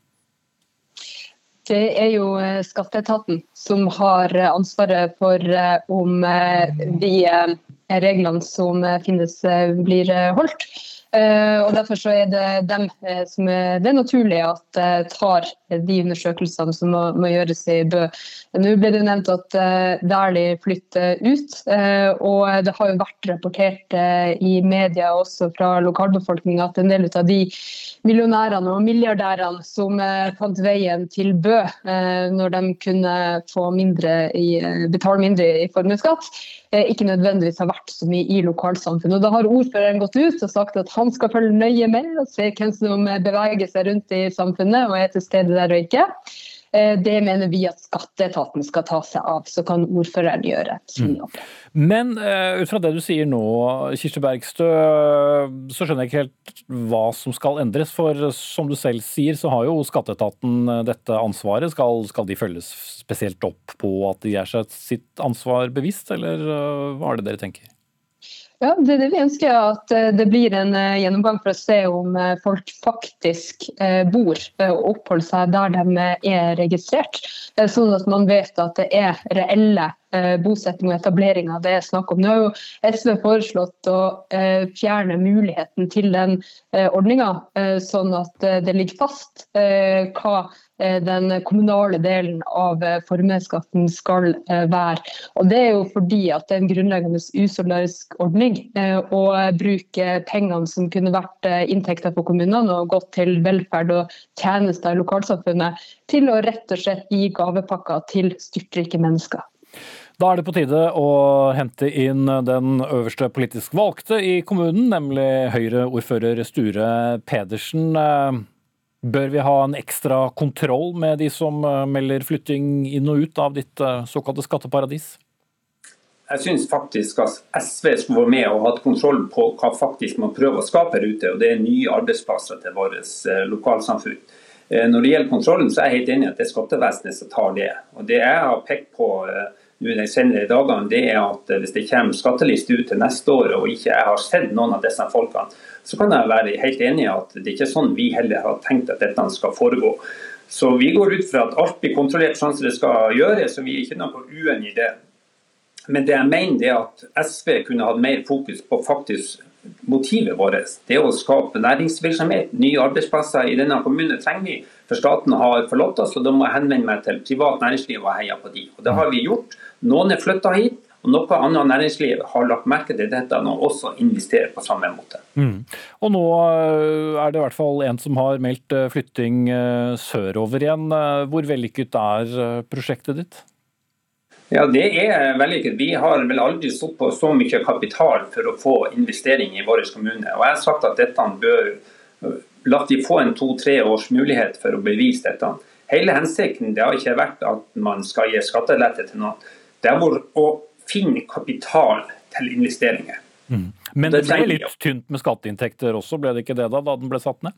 Det er jo skatteetaten som har ansvaret for om de reglene som finnes blir holdt. Uh, og Derfor så er det dem uh, som det er naturlig at uh, tar de undersøkelsene som må, må, gjøres i Bø. Nå ble det nevnt at Dæhlie flytter ut. og det har jo vært rapportert i media også fra lokalbefolkninga at en del av de millionærene og milliardærene som fant veien til Bø når de kunne mindre i, betale mindre i formuesskatt, ikke nødvendigvis har vært så mye i lokalsamfunnet. Da har ordføreren gått ut og sagt at han skal følge nøye med og se hvem som beveger seg rundt i samfunnet og er til stede der og ikke. Eh, det mener vi at skatteetaten skal ta seg av, så kan ordføreren gjøre sin mm. jobb. Men uh, ut fra det du sier nå, Kirsti Bergstø, så skjønner jeg ikke helt hva som skal endres. For som du selv sier, så har jo skatteetaten eh, dette ansvaret. Skal, skal de følges spesielt opp på at de er seg sitt ansvar bevisst, eller uh, hva er det dere tenker? Ja, det det vi ønsker, at eh, det blir en eh, gjennomgang for å se om eh, folk faktisk bor og oppholder seg der de er registrert. Sånn at man vet at det er reelle bosetting og etableringa det er snakk om. Nå har jo SV foreslått å fjerne muligheten til den ordninga, sånn at det ligger fast hva den kommunale delen av formuesskatten skal være. Og Det er jo fordi at det er en grunnleggende usolidarisk ordning å bruke pengene som kunne vært inntekter for kommunene og gått til velferd og tjenester i lokalsamfunnet, til å rett og slett gi gavepakker til styrtrike mennesker. Da er det på tide å hente inn den øverste politisk valgte i kommunen, nemlig Høyre-ordfører Sture Pedersen. Bør vi ha en ekstra kontroll med de som melder flytting inn og ut av ditt såkalte skatteparadis? Jeg syns faktisk at SV skulle være med og hatt kontroll på hva faktisk man prøver å skape her ute, og det er nye arbeidsplasser til vårt lokalsamfunn. Eh, når det gjelder kontrollen, så er jeg helt enig i at det er skattevesenet som tar det. Og Det jeg har pekt på eh, nå de senere dagene, det er at eh, hvis det kommer skatteliste ut til neste år, og ikke jeg har sett noen av disse folkene, så kan jeg være helt enig i at det er ikke sånn vi heller har tenkt at dette skal foregå. Så vi går ut fra at alt blir kontrollert sånn som det skal gjøres, så vi er ikke noe uenig i det. Men det jeg mener er at SV kunne hatt mer fokus på faktisk motivet vårt. Det å skape næringsvirksomhet, nye arbeidsplasser i denne kommunen trenger vi. For staten har forlatt oss, og da må jeg henvende meg til privat næringsliv og heie på de. Og Det har vi gjort. Noen er flytta hit. Og Noe annet næringsliv har lagt merke til dette og også investerer på samme måte. Mm. Og Nå eh, er det i hvert fall en som har meldt eh, flytting eh, sørover igjen. Hvor vellykket er prosjektet ditt? Ja, Det er vellykket. Vi har vel aldri stått på så mye kapital for å få investering i vår kommune. Og Jeg har sagt at dette bør la de få en to-tre års mulighet for å bevise dette. Hele hensikten det har ikke vært at man skal gi skattelette til noen. Det har vært å finne kapital til investeringer. Mm. Men det ble litt tynt med skatteinntekter også, ble det ikke det da, da den ble satt ned?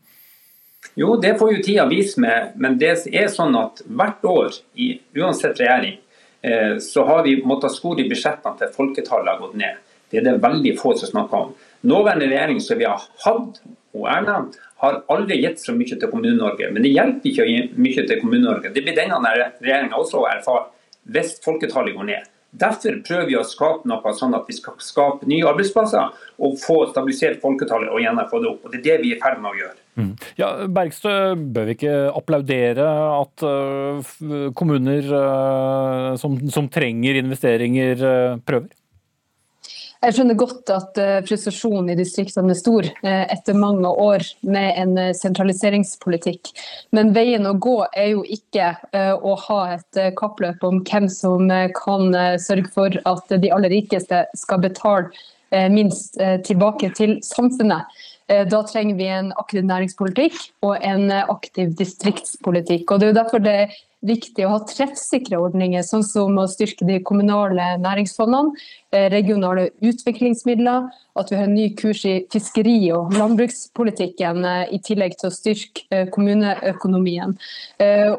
Jo, det får jo tida vise med, men det er sånn at hvert år, i, uansett regjering, Eh, så har vi måttet skore i budsjettene til folketallet har gått ned. Det er det veldig få som snakker om. Nåværende regjering som vi har hatt, og Erna, har aldri gitt så mye til Kommune-Norge. Men det hjelper ikke å gi mye til Kommune-Norge. Det blir denne regjeringa også å erfare hvis folketallet går ned. Derfor prøver vi å skape noe sånn at vi skal skape nye arbeidsplasser og få stabilisert folketallet og igjen få det opp. Og Det er det vi er i ferd med å gjøre. Mm. Ja, Bergstø, bør vi ikke applaudere at uh, kommuner uh, som, som, trenger investeringer, uh, prøver? Jeg skjønner godt at frustrasjonen i distriktene er stor etter mange år med en sentraliseringspolitikk. Men veien å gå er jo ikke å ha et kappløp om hvem som kan sørge for at de aller rikeste skal betale minst tilbake til samfunnet. Eh, da trenger vi en aktiv næringspolitikk og en eh, aktiv distriktspolitikk. Og Det er jo derfor det er viktig å ha treffsikre ordninger, sånn som å styrke de kommunale næringsfondene, eh, regionale utviklingsmidler, at vi har en ny kurs i fiskeri- og landbrukspolitikken, i tillegg til å styrke kommuneøkonomien.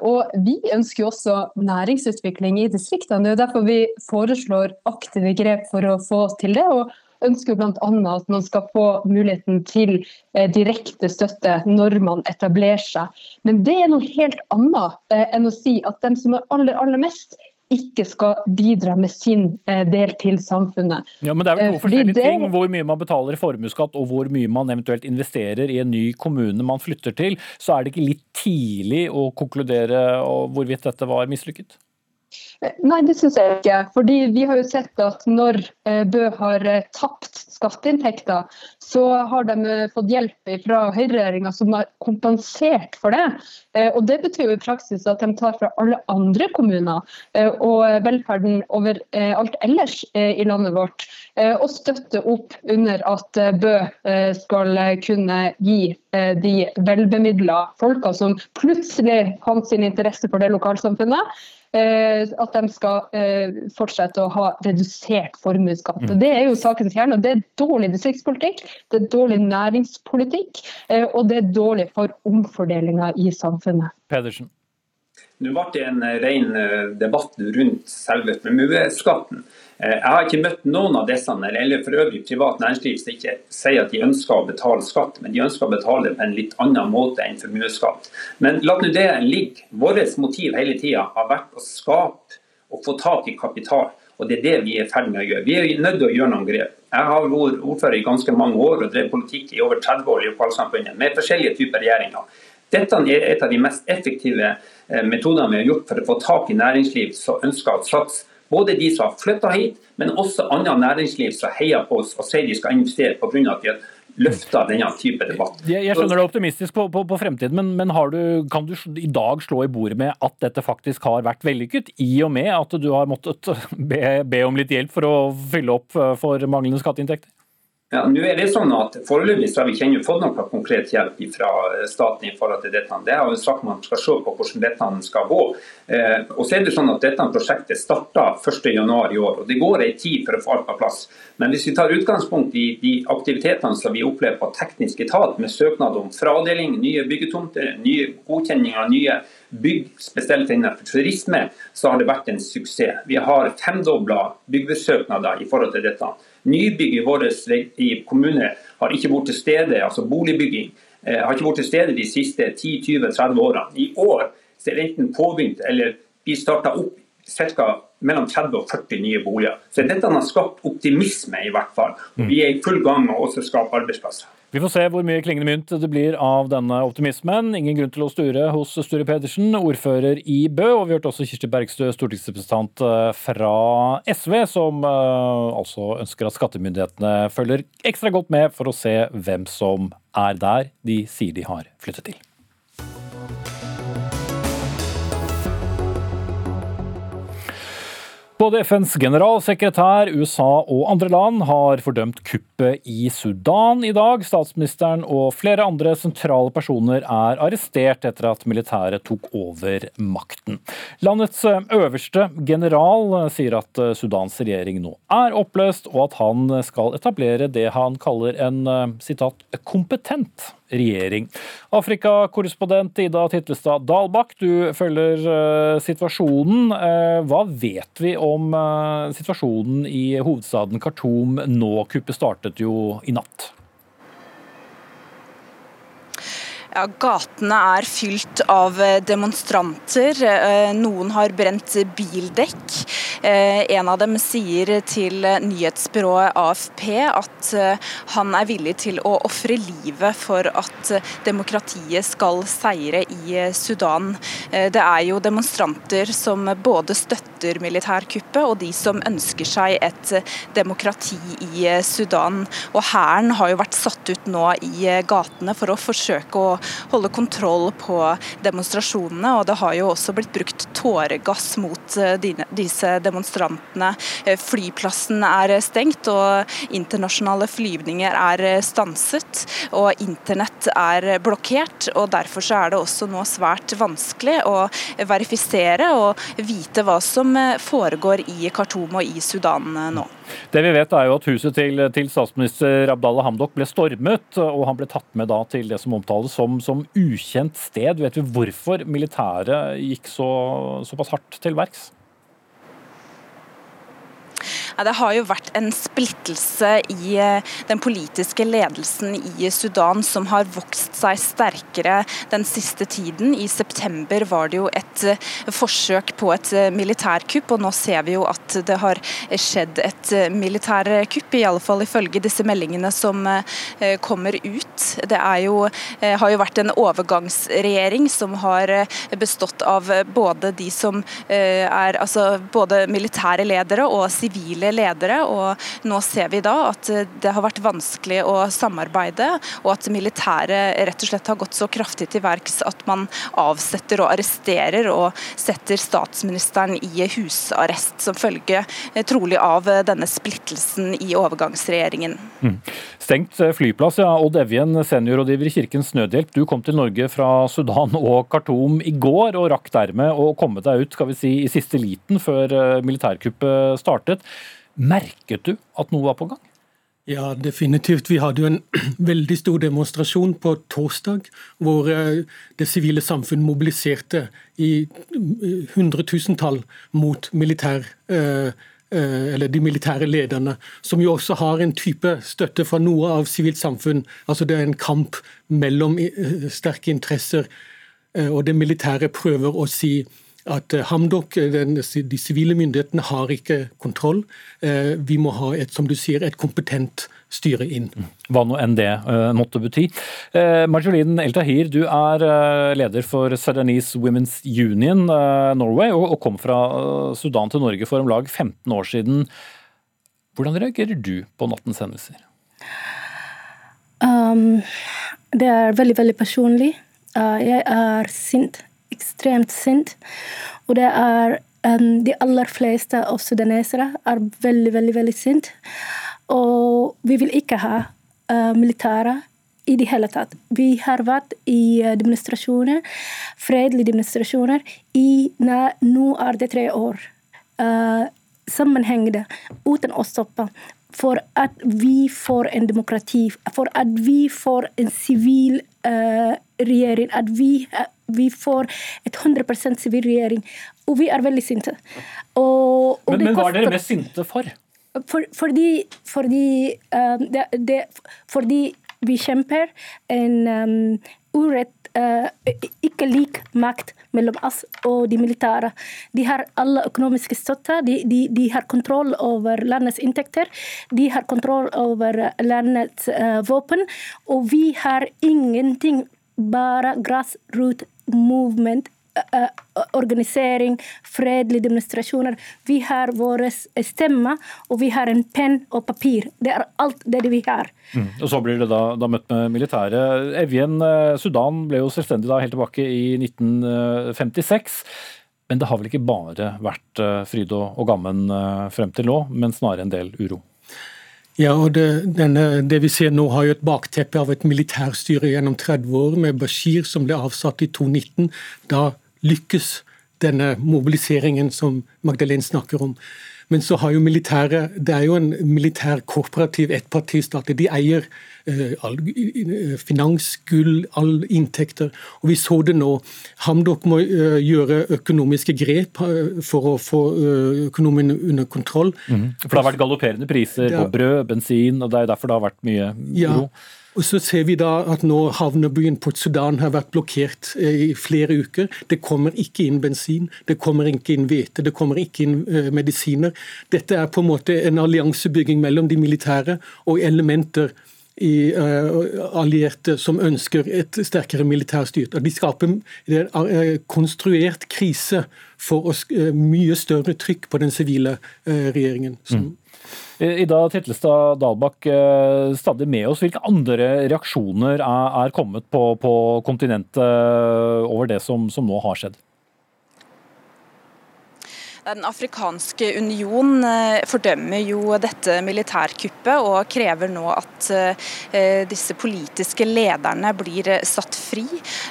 Og Vi ønsker jo også næringsutvikling i distriktene. Det er derfor vi foreslår aktive grep for å få til det. og ønsker bl.a. at man skal få muligheten til eh, direkte støtte når man etablerer seg. Men det er noe helt annet eh, enn å si at dem som er aller, aller mest, ikke skal bidra med sin eh, del til samfunnet. Ja, men Det er vel noe forskjellige det... ting. Hvor mye man betaler i formuesskatt og hvor mye man eventuelt investerer i en ny kommune man flytter til. Så er det ikke litt tidlig å konkludere hvorvidt dette var mislykket? Nei, det syns jeg ikke. Fordi vi har jo sett at når eh, Bø har eh, tapt skatteinntekter, så har de eh, fått hjelp fra høyreregjeringa som har kompensert for det. Og Det betyr jo i praksis at de tar fra alle andre kommuner og velferden over alt ellers i landet vårt, og støtter opp under at Bø skal kunne gi de velbemidla folka som plutselig fant sin interesse for det lokalsamfunnet, Eh, at de skal eh, fortsette å ha redusert formuesskatt. Mm. Det er jo sakens kjerne. Det er dårlig distriktspolitikk, det er dårlig næringspolitikk, eh, og det er dårlig for omfordelinga i samfunnet. Pedersen. Nå ble det en ren debatt rundt selve formuesskatten. Eh, jeg har ikke møtt noen av disse, eller for øvrig privat næringsliv, som ikke sier at de ønsker å betale skatt, men de ønsker å betale på en litt annen måte enn formuesskatt. Men la nå det ligge. Vårt motiv hele tida har vært å skape og få tak i kapital. Og Det er det vi er i ferd med å gjøre. Vi er nødt til å gjøre noen grep. Jeg har vært ordfører i ganske mange år og drevet politikk i over 30 år i lokalsamfunnet med forskjellige typer regjeringer. Dette er et av de mest effektive eh, metodene vi har gjort for å få tak i næringsliv som ønsker å satse. Både de som har flytta hit, men også annet næringsliv som heier på oss og sier de skal investere pga. at vi har løfta denne type debatt. Jeg, jeg skjønner du er optimistisk på, på, på fremtiden, men, men du, kan du i dag slå i bordet med at dette faktisk har vært vellykket, i og med at du har måttet be, be om litt hjelp for å fylle opp eh, for manglende skatteinntekter? Ja, nå er det sånn at Foreløpig har vi ikke fått noe konkret hjelp fra staten i forhold til dette. Det har jo sagt man skal se på hvordan dette skal gå. Eh, og så er det sånn at Dette prosjektet starta 1.1 i år, og det går en tid for å få alt på plass. Men hvis vi tar utgangspunkt i de aktivitetene som vi opplever på teknisk etat, med søknad om fradeling, nye byggetomter, nye godkjenninger, nye bygg, spesielt innenfor turisme, så har det vært en suksess. Vi har femdobla byggesøknader i forhold til dette. Nybygg i vår kommune har ikke vært til stede, altså boligbygging eh, har ikke vært til stede de siste 10-20-30 årene. I år er det enten påbegynt eller vi starta opp ca. mellom 30 og 40 nye boliger. Så dette har skapt optimisme, i hvert fall. Og vi er i full gang med å skape arbeidsplasser. Vi får se hvor mye klingende mynt det blir av denne optimismen. Ingen grunn til å sture hos Sture Pedersen, ordfører i Bø. Og vi hørte også Kirsti Bergstø, stortingsrepresentant eh, fra SV, som uh, altså ønsker at skattemyndighetene følger ekstra godt med for å se hvem som er der de sier de har flyttet til. Både FNs generalsekretær, USA og andre land har fordømt kuppet i Sudan i dag. Statsministeren og flere andre sentrale personer er arrestert etter at militæret tok over makten. Landets øverste general sier at Sudans regjering nå er oppløst, og at han skal etablere det han kaller en sitat, kompetent regjering. Afrikakorrespondent Ida Titlestad Dalbakk, du følger uh, situasjonen. Uh, hva vet vi om uh, situasjonen i hovedstaden Khartoum nå? Kuppet startet jo i natt. Ja, Gatene er fylt av demonstranter. Noen har brent bildekk. Eh, en av dem sier til nyhetsbyrået AFP at eh, han er villig til å ofre livet for at demokratiet skal seire i Sudan. Eh, det er jo demonstranter som både støtter militærkuppet og de som ønsker seg et demokrati i Sudan. Og Hæren har jo vært satt ut nå i gatene for å forsøke å holde kontroll på demonstrasjonene. og Det har jo også blitt brukt tåregass mot disse demonstrantene. Eh, flyplassen er stengt, og internasjonale flyvninger er stanset. Og internett er blokkert. og Derfor er det også nå svært vanskelig å verifisere og vite hva som foregår i Khartoum og i Sudan nå. Det vi vet er jo at Huset til, til statsminister Abdallah Hamdok ble stormet, og han ble tatt med da til det som omtales som, som ukjent sted. Vet vi hvorfor militæret gikk så, såpass hardt til verks? Det har jo vært en splittelse i eh, den politiske ledelsen i Sudan som har vokst seg sterkere den siste tiden. I september var det jo et eh, forsøk på et eh, militærkupp, og nå ser vi jo at det har skjedd et militærkupp, i alle fall ifølge disse meldingene som kommer ut. Det jo, har jo vært en overgangsregjering som har bestått av både de som er altså både militære ledere og sivile ledere. og Nå ser vi da at det har vært vanskelig å samarbeide, og at militæret rett og slett har gått så kraftig til verks at man avsetter og arresterer og setter statsministeren i husarrest som følge eh, trolig av denne splittelsen i overgangsregjeringen. Mm. Stengt eh, flyplass, ja. Odd Evjen, seniorrådgiver i Kirkens Nødhjelp. Du kom til Norge fra Sudan og Khartoum i går, og rakk dermed å komme deg ut skal vi si, i siste liten før eh, militærkuppet startet. Merket du at noe var på gang? Ja, definitivt. Vi hadde jo en veldig stor demonstrasjon på torsdag, hvor eh, det sivile samfunn mobiliserte i eh, hundretusentall mot militær, eh, de militære lederne, som jo også har en type støtte fra noe av sivilt samfunn. Altså Det er en kamp mellom sterke interesser, og det militære prøver å si at Hamdok, de sivile myndighetene, har ikke kontroll. Vi må ha et, som du sier, et kompetent styre inn. Hva nå enn det måtte bety. Marjolin El-Tahir, du er leder for Sudanese Women's Union Norway, og kom fra Sudan til Norge for om lag 15 år siden. Hvordan reagerer du på nattens hendelser? Um, det er veldig, veldig personlig. Uh, jeg er sint. Ekstremt sint. Og det er um, de aller fleste av sudanesere er veldig, veldig, veldig sint. Og vi vil ikke ha uh, militære i det hele tatt. Vi har vært i uh, demonstrasjoner, fredelige demonstrasjoner, i nei, nå er det tre år. Uh, sammenhengende, uten å stoppe for at vi får en demokrati, for at vi får en sivil uh, regjering, at vi, uh, vi, får et 100 sivil regjering. Og vi er veldig sinte. Og, og men, men hva er dere mest sinte for? for fordi fordi, uh, det, det, fordi vi kjemper en um, urett ikke lik makt mellom oss og de militære. De har alle økonomiske støtte, de, de, de, har kontroll over landets inntekter, de har kontroll over landets uh, våpen, og vi har ingenting, bare grasrot movement Eh, organisering, fredelige demonstrasjoner. Vi har våre stemmer, og vi har en penn og papir. Det er alt det vi har. Mm. Og Så blir det da, da møtt med militæret. Evjen, eh, Sudan ble jo selvstendig da helt tilbake i 1956. Men det har vel ikke bare vært eh, fryd og gammen frem til nå, men snarere en del uro? Ja, og det, denne, det, vi ser nå har jo et bakteppe av et militærstyre gjennom 30 år, med Bashir som ble avsatt i 2019. Da lykkes denne mobiliseringen som Magdalene snakker om. Men så har jo militæret Det er jo en militær kooperativ ettpartistat. De eier eh, all, eh, finans, gull, alle inntekter. Og vi så det nå. Hamdok må eh, gjøre økonomiske grep eh, for å få økonomien under kontroll. Mm. For det har vært galopperende priser på brød, bensin, og det er derfor det har vært mye uro? Ja. Og så ser vi da at nå havnebyen Port Sudan har vært blokkert eh, i flere uker. Det kommer ikke inn bensin, det kommer ikke inn hvete, det kommer ikke inn uh, medisiner. Dette er på en måte en alliansebygging mellom de militære og elementer i uh, allierte som ønsker et sterkere militærstyrt. De skaper en konstruert krise for mye større trykk på den sivile regjeringen. som Ida Tetlestad Dalbakk, eh, stadig med oss. Hvilke andre reaksjoner er, kommet på, på kontinentet over det som, som nå har skjedd? Den afrikanske union eh, fordømmer jo dette militærkuppet og krever nå at eh, disse politiske lederne blir satt fri.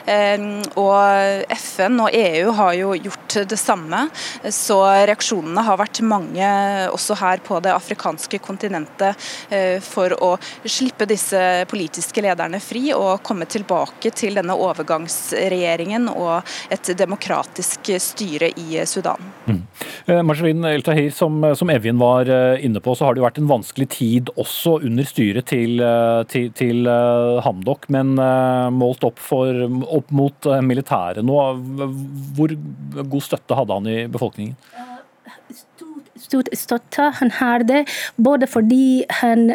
Eh, og FN og EU har jo gjort det samme, så reaksjonene har vært mange også her på det afrikanske kontinentet for å slippe disse politiske lederne fri og komme tilbake til denne overgangsregjeringen og et demokratisk styre i Sudan. Mm. Eh, Marcelin El-Tahir, som, som, Evjen var eh, inne på, så har det jo vært en vanskelig tid også under styret til, eh, til, til Hamdok. Men målt opp, for, opp mot militæret nå, hvor god støtte hadde han i befolkningen? stor støtte han har det, både fordi han,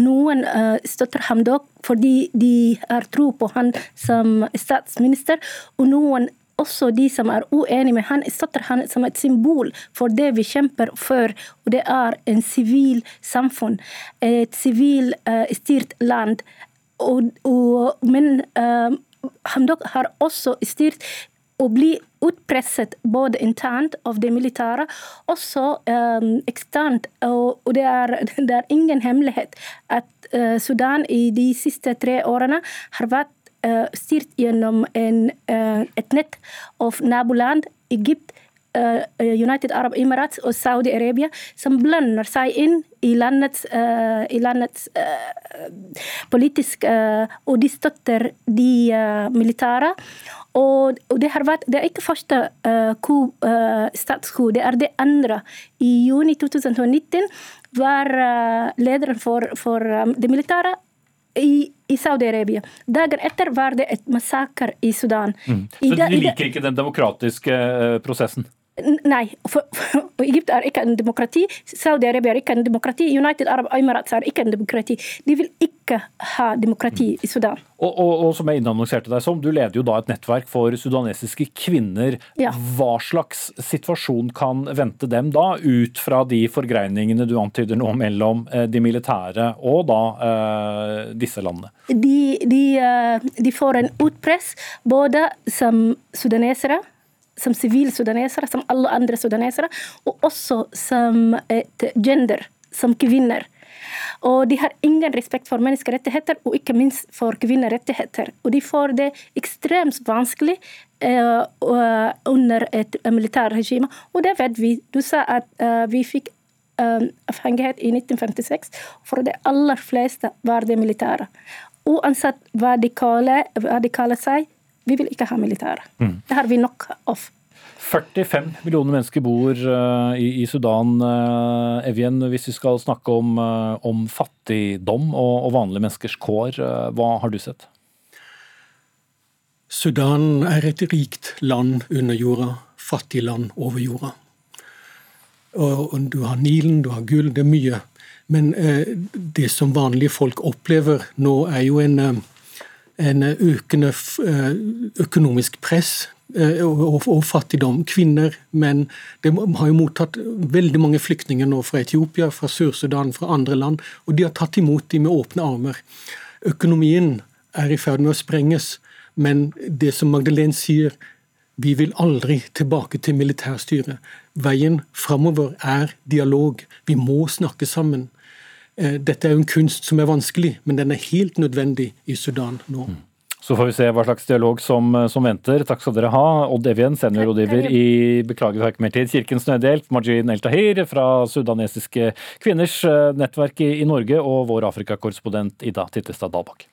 noen støtter Hamdok fordi de har tro på han som statsminister, og noen også de som er uenige med han, støtter han som et symbol for det vi kjemper for, og det er en sivil samfunn. Et sivil uh, styrt land. Og, og, men uh, han har også styrt å bli utpresset både internt av det militære, også um, eksternt. Og, og det, er, det, er, ingen hemmelighet at uh, Sudan i de siste tre årene har vært uh, styrt gjennom en, uh, et nett av naboland, Egypt, uh, United Arab Emirates og Saudi-Arabia, som blander seg inn i landets, i landets politisk Og de støtter de militære. Og, og, det har vært, det er ikke første uh, uh, statscoup, det er det andre. I juni 2019 var uh, lederen for, for um, det militære i, i Saudi-Arabia. Dager etter var det et massakre i Sudan. Mm. Så de liker ikke den demokratiske eh, prosessen? Nei, for, for, Egypt er ikke en demokrati. Saudi-Arabia er ikke en demokrati. United Arab Emirates er ikke en demokrati. De vil ikke ha demokrati i Sudan. Og, og, og som jeg innannonserte deg som, du leder jo da et nettverk for sudanesiske kvinner. Ja. Hva slags situasjon kan vente dem da, ut fra de forgreiningene du antyder nå mellom eh, de militære og da eh, disse landene? De, de, eh, de får en utpress både som sudanesere som sivilsudanesere, som alle andre sudanesere, og også som et gender, som kvinner. Og de har ingen respekt for menneskerettigheter, og ikke minst for kvinnerettigheter. Og de får det ekstremt vanskelig uh, under et militærregime, og det vet vi. Du sa at uh, vi fikk um, avhengighet i 1956, for de aller fleste var det militære. Uansett hva de kaller, hva de kaller seg, vi vil ikke ha militære. Mm. Det har vi nok av. 45 millioner mennesker bor uh, i, i, Sudan. Uh, Evjen, hvis vi skal snakke om, uh, om fattigdom og, og, vanlige menneskers kår, hva har du sett? Sudan er et rikt land under jorda, fattig land over jorda. Og, og du har Nilen, du har gull, det er mye. Men det som vanlige folk opplever nå, er jo en en økende eh, økonomisk press eh, og, fattigdom. Kvinner, menn. De har jo mottatt veldig mange flyktninger nå fra Etiopia, fra Sør-Sudan, fra andre land. Og de har tatt imot dem med åpne armer. Økonomien er i ferd med å sprenges. Men det som Magdalene sier, vi vil aldri tilbake til militærstyret. Veien framover er dialog. Vi må snakke sammen. Eh, dette er jo en kunst som er vanskelig, men den er helt nødvendig i Sudan nå. Mm. Så får vi se hva slags dialog som, eh, som venter. Takk skal dere ha. Odd Evjen, seniorrådgiver i Beklager har ikke mer tid, Kirkens Nødhjelp, Majin El-Tahir fra sudanesiske kvinners eh, nettverk i, i Norge, og vår Afrikakorrespondent Ida Tittestad Dalbakk.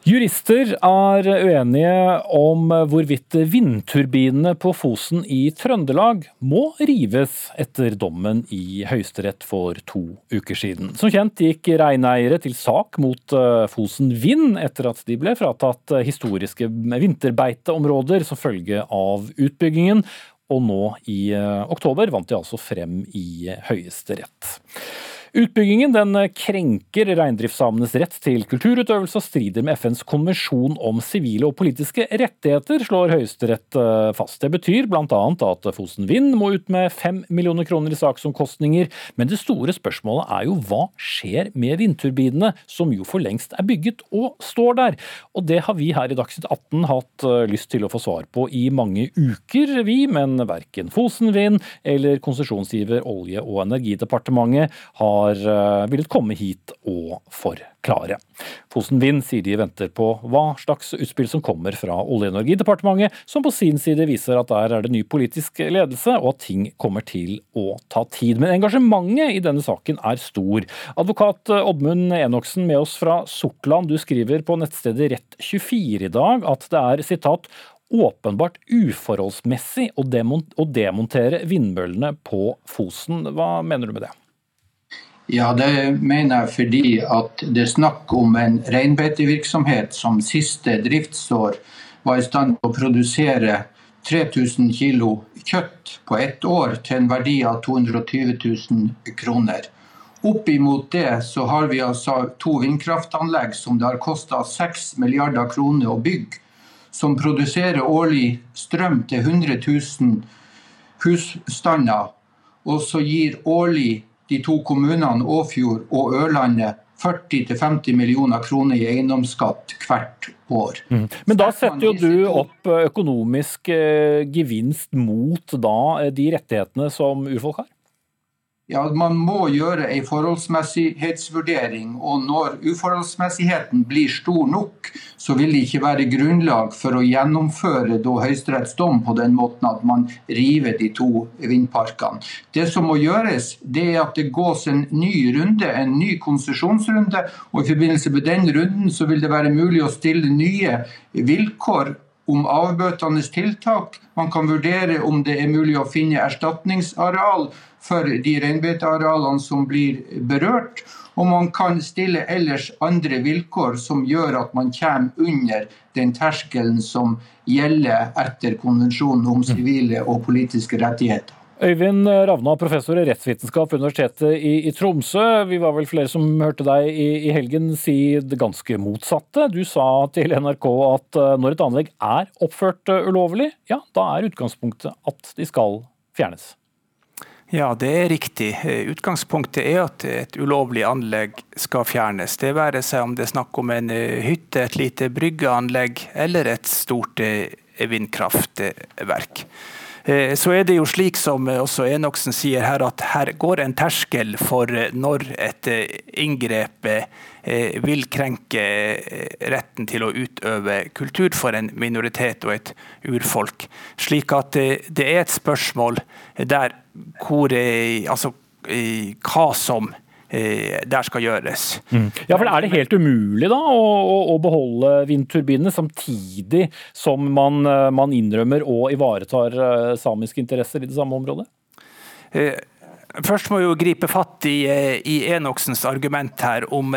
Jurister er uenige om hvorvidt vindturbinene på Fosen i Trøndelag må rives etter dommen i Høyesterett for to uker siden. Som kjent gikk reineiere til sak mot eh, Fosen Vind etter at de ble fratatt historiske vinterbeiteområder som følge av utbyggingen. Og nå i eh, oktober vant de altså frem i Høyesterett. Utbyggingen den krenker reindriftssamenes rett til kulturutøvelse og strider med FNs konvensjon om sivile og politiske rettigheter, slår Høyesterett eh, fast. Det betyr bl.a. at Fosen Vind må ut med fem millioner kroner i saksomkostninger, men det store spørsmålet er jo hva skjer med vindturbinene, som jo for lengst er bygget og står der? Og det har vi her i Dagsnytt 18 hatt eh, lyst til å få svar på i mange uker, vi, men verken Fosen Vind eller konsesjonsgiver Olje- og energidepartementet har har eh, villet komme hit og forklare. Fosen Vind sier de venter på hva slags utspill som kommer fra Olje- og energidepartementet, som på sin side viser at der er det ny politisk ledelse, og at ting kommer til å ta tid. Men engasjementet i denne saken er stor. Advokat Oddmund Enoksen med oss fra Sortland, du skriver på nettstedet Rett24 i dag at det er sitat åpenbart uforholdsmessig å demontere vindmøllene på Fosen. Hva mener du med det? Ja, det mener jeg fordi at det er snakk om en reinbeitevirksomhet som siste driftsår var i stand til å produsere 3000 kg kjøtt på ett år til en verdi av 220 000 kroner. Oppimot det så har vi altså to vindkraftanlegg som det har kosta 6 milliarder kroner å bygge, som produserer årlig strøm til 100 000 husstander, og så gir årlig de to kommunene Åfjord og Ørlandet 40-50 millioner kroner i eiendomsskatt hvert år. Mm. Men da setter jo du opp økonomisk eh, gevinst mot da eh, de rettighetene som urfolk har? Ja, Man må gjøre en forholdsmessighetsvurdering. og Når uforholdsmessigheten blir stor nok, så vil det ikke være grunnlag for å gjennomføre Høyesteretts dom på den måten at man river de to vindparkene. Det som må gjøres, det er at det gås en ny runde, en ny konsesjonsrunde. og I forbindelse med den runden så vil det være mulig å stille nye vilkår om avbøtende tiltak. Man kan vurdere om det er mulig å finne erstatningsareal for de reinbeitearealene som blir berørt. Og man kan stille ellers andre vilkår som gjør at man kommer under den terskelen som gjelder etter konvensjonen om sivile og politiske rettigheter. Øyvind Ravna, professor i rettsvitenskap ved Universitetet i, i, Tromsø. Vi var vel flere som hørte deg i, i, helgen si det ganske motsatte. Du sa til NRK at eh, når et anlegg er oppført eh, ulovlig, ja, da er utgangspunktet at de skal fjernes. Ja, det er riktig. Utgangspunktet er at et ulovlig anlegg skal fjernes. Det være seg om det er snakk om en eh, hytte, et lite bryggeanlegg eller et stort eh, vindkraftverk. Eh, så er det jo slik som også Enoksen sier her, at her går en terskel for når et inngrep vil krenke retten til å utøve kultur for en minoritet og et urfolk. Slik at det er et spørsmål der hvor, altså, hva som eh, der skal gjøres. Mm. Ja, for Er det helt umulig da å, å beholde vindturbinene samtidig som man, eh, man innrømmer og ivaretar eh, samiske interesser i det samme området? Først må vi jo gripe fatt i, i Enoksens argument her om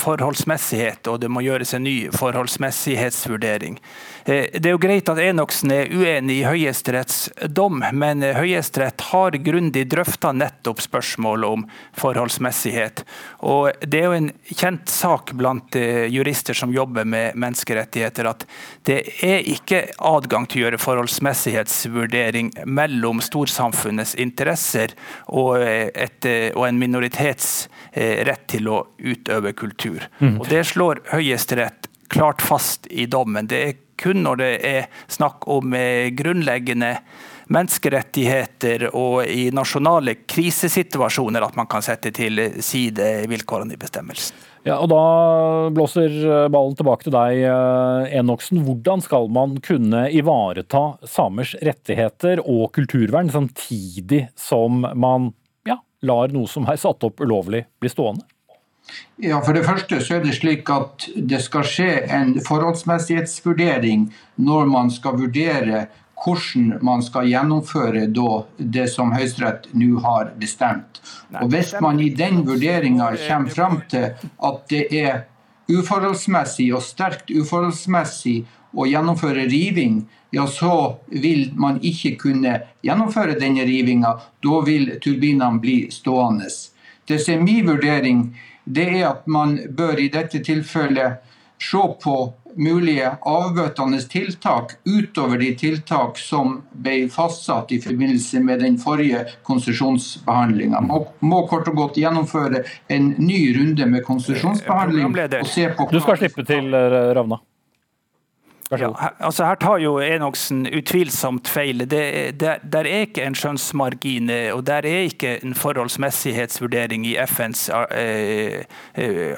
forholdsmessighet, og det må gjøres en ny forholdsmessighetsvurdering. Eh, det er jo greit at Enoksen er uenig i Høyesteretts dom, men eh, Høyesterett har grundig drøfta nettopp spørsmålet om forholdsmessighet. Og Det er jo en kjent sak blant eh, jurister som jobber med menneskerettigheter, at det er ikke adgang til å gjøre forholdsmessighetsvurdering mellom storsamfunnets interesser og, et, og en minoritets rett til å utøve kultur. Mm. Og Det slår Høyesterett klart fast i dommen. Det er kun når det er snakk om eh, grunnleggende menneskerettigheter og i nasjonale krisesituasjoner at man kan sette til side vilkårene i bestemmelsen. Ja, og Da blåser ballen tilbake til deg, eh, Enoksen. Hvordan skal man kunne ivareta samers rettigheter og kulturvern samtidig som man ja, lar noe som er satt opp ulovlig, bli stående? Ja, For det første så er det slik at det skal skje en forholdsmessighetsvurdering når man skal vurdere hvordan man skal gjennomføre det som Høyesterett nå har bestemt. Og Hvis man i den vurderinga kommer fram til at det er uforholdsmessig og sterkt uforholdsmessig å gjennomføre riving, ja, så vil man ikke kunne gjennomføre denne rivinga. Da vil turbinene bli stående. Det er min vurdering, det er at man bør i dette tilfellet se på mulige avbøtende tiltak utover de tiltak som ble fastsatt i forbindelse med den forrige konsesjonsbehandlinga. Man må kort og godt gjennomføre en ny runde med konsesjonsbehandling. og se på Du skal slippe til, Ravna. Ja, altså her tar jo Enoksen utvilsomt feil. Det, det, der er ikke en skjønnsmargin, og der er ikke en forholdsmessighetsvurdering i FNs eh, eh,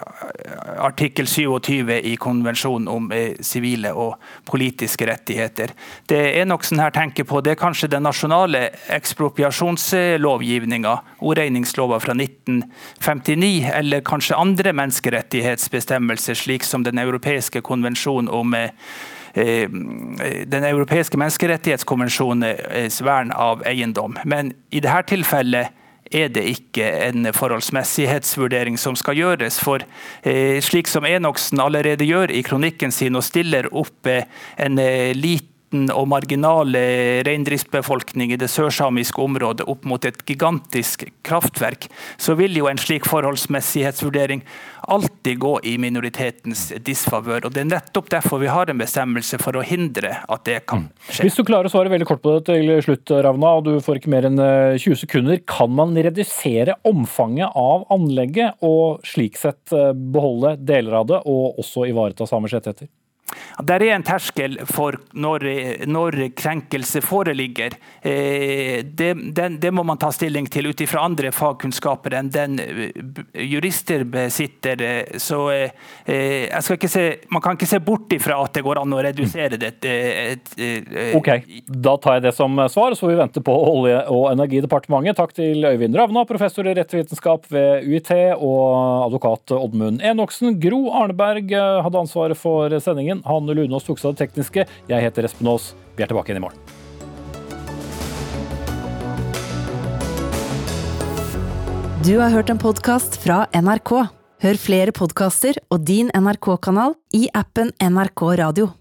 artikkel 27 i konvensjonen om eh, sivile eh, og politiske rettigheter. Det Enoksen her tenker på, det er kanskje den nasjonale ekspropriasjonslovgivninga, ordregningslova fra 1959, eller kanskje andre menneskerettighetsbestemmelser, slik som den europeiske konvensjonen om eh, Eh, den europeiske menneskerettighetskonvensjonens vern av eiendom. Men i dette tilfellet er det ikke en forholdsmessighetsvurdering som skal gjøres. For eh, slik som Enoksen allerede gjør i kronikken sin og stiller opp eh, en liten liten og marginale reindriftsbefolkning i det sørsamiske området opp mot et gigantisk kraftverk, så vil jo en slik forholdsmessighetsvurdering alltid gå i minoritetens disfavør. Og Det er nettopp derfor vi har en bestemmelse for å hindre at det kan skje. Hvis du klarer å svare veldig kort på det til slutt, Ravna, og du får ikke mer enn 20 eh, sekunder. Kan man redusere omfanget av anlegget og slik sett eh, beholde deler av det, og også ivareta samers rettigheter? Der er en terskel for når, når krenkelse foreligger. Eh, det, den, det, må man ta stilling til ut ifra andre fagkunnskaper enn den eh, jurister besitter. Så eh, ikke se, man kan ikke se bort ifra at det går an å redusere dette. Ok, Da tar jeg det som svar, så vi venter på Olje- og energidepartementet. Takk til Øyvind Ravna, professor i rettsvitenskap ved UiT, og advokat Oddmund Enoksen. Gro Arneberg hadde ansvaret for sendingen. Hanne Lunås tok seg av det tekniske. Jeg heter Espen Aas. Vi er tilbake igjen i morgen. Du har hørt en podkast fra NRK. Hør flere podkaster og din NRK-kanal i appen NRK Radio.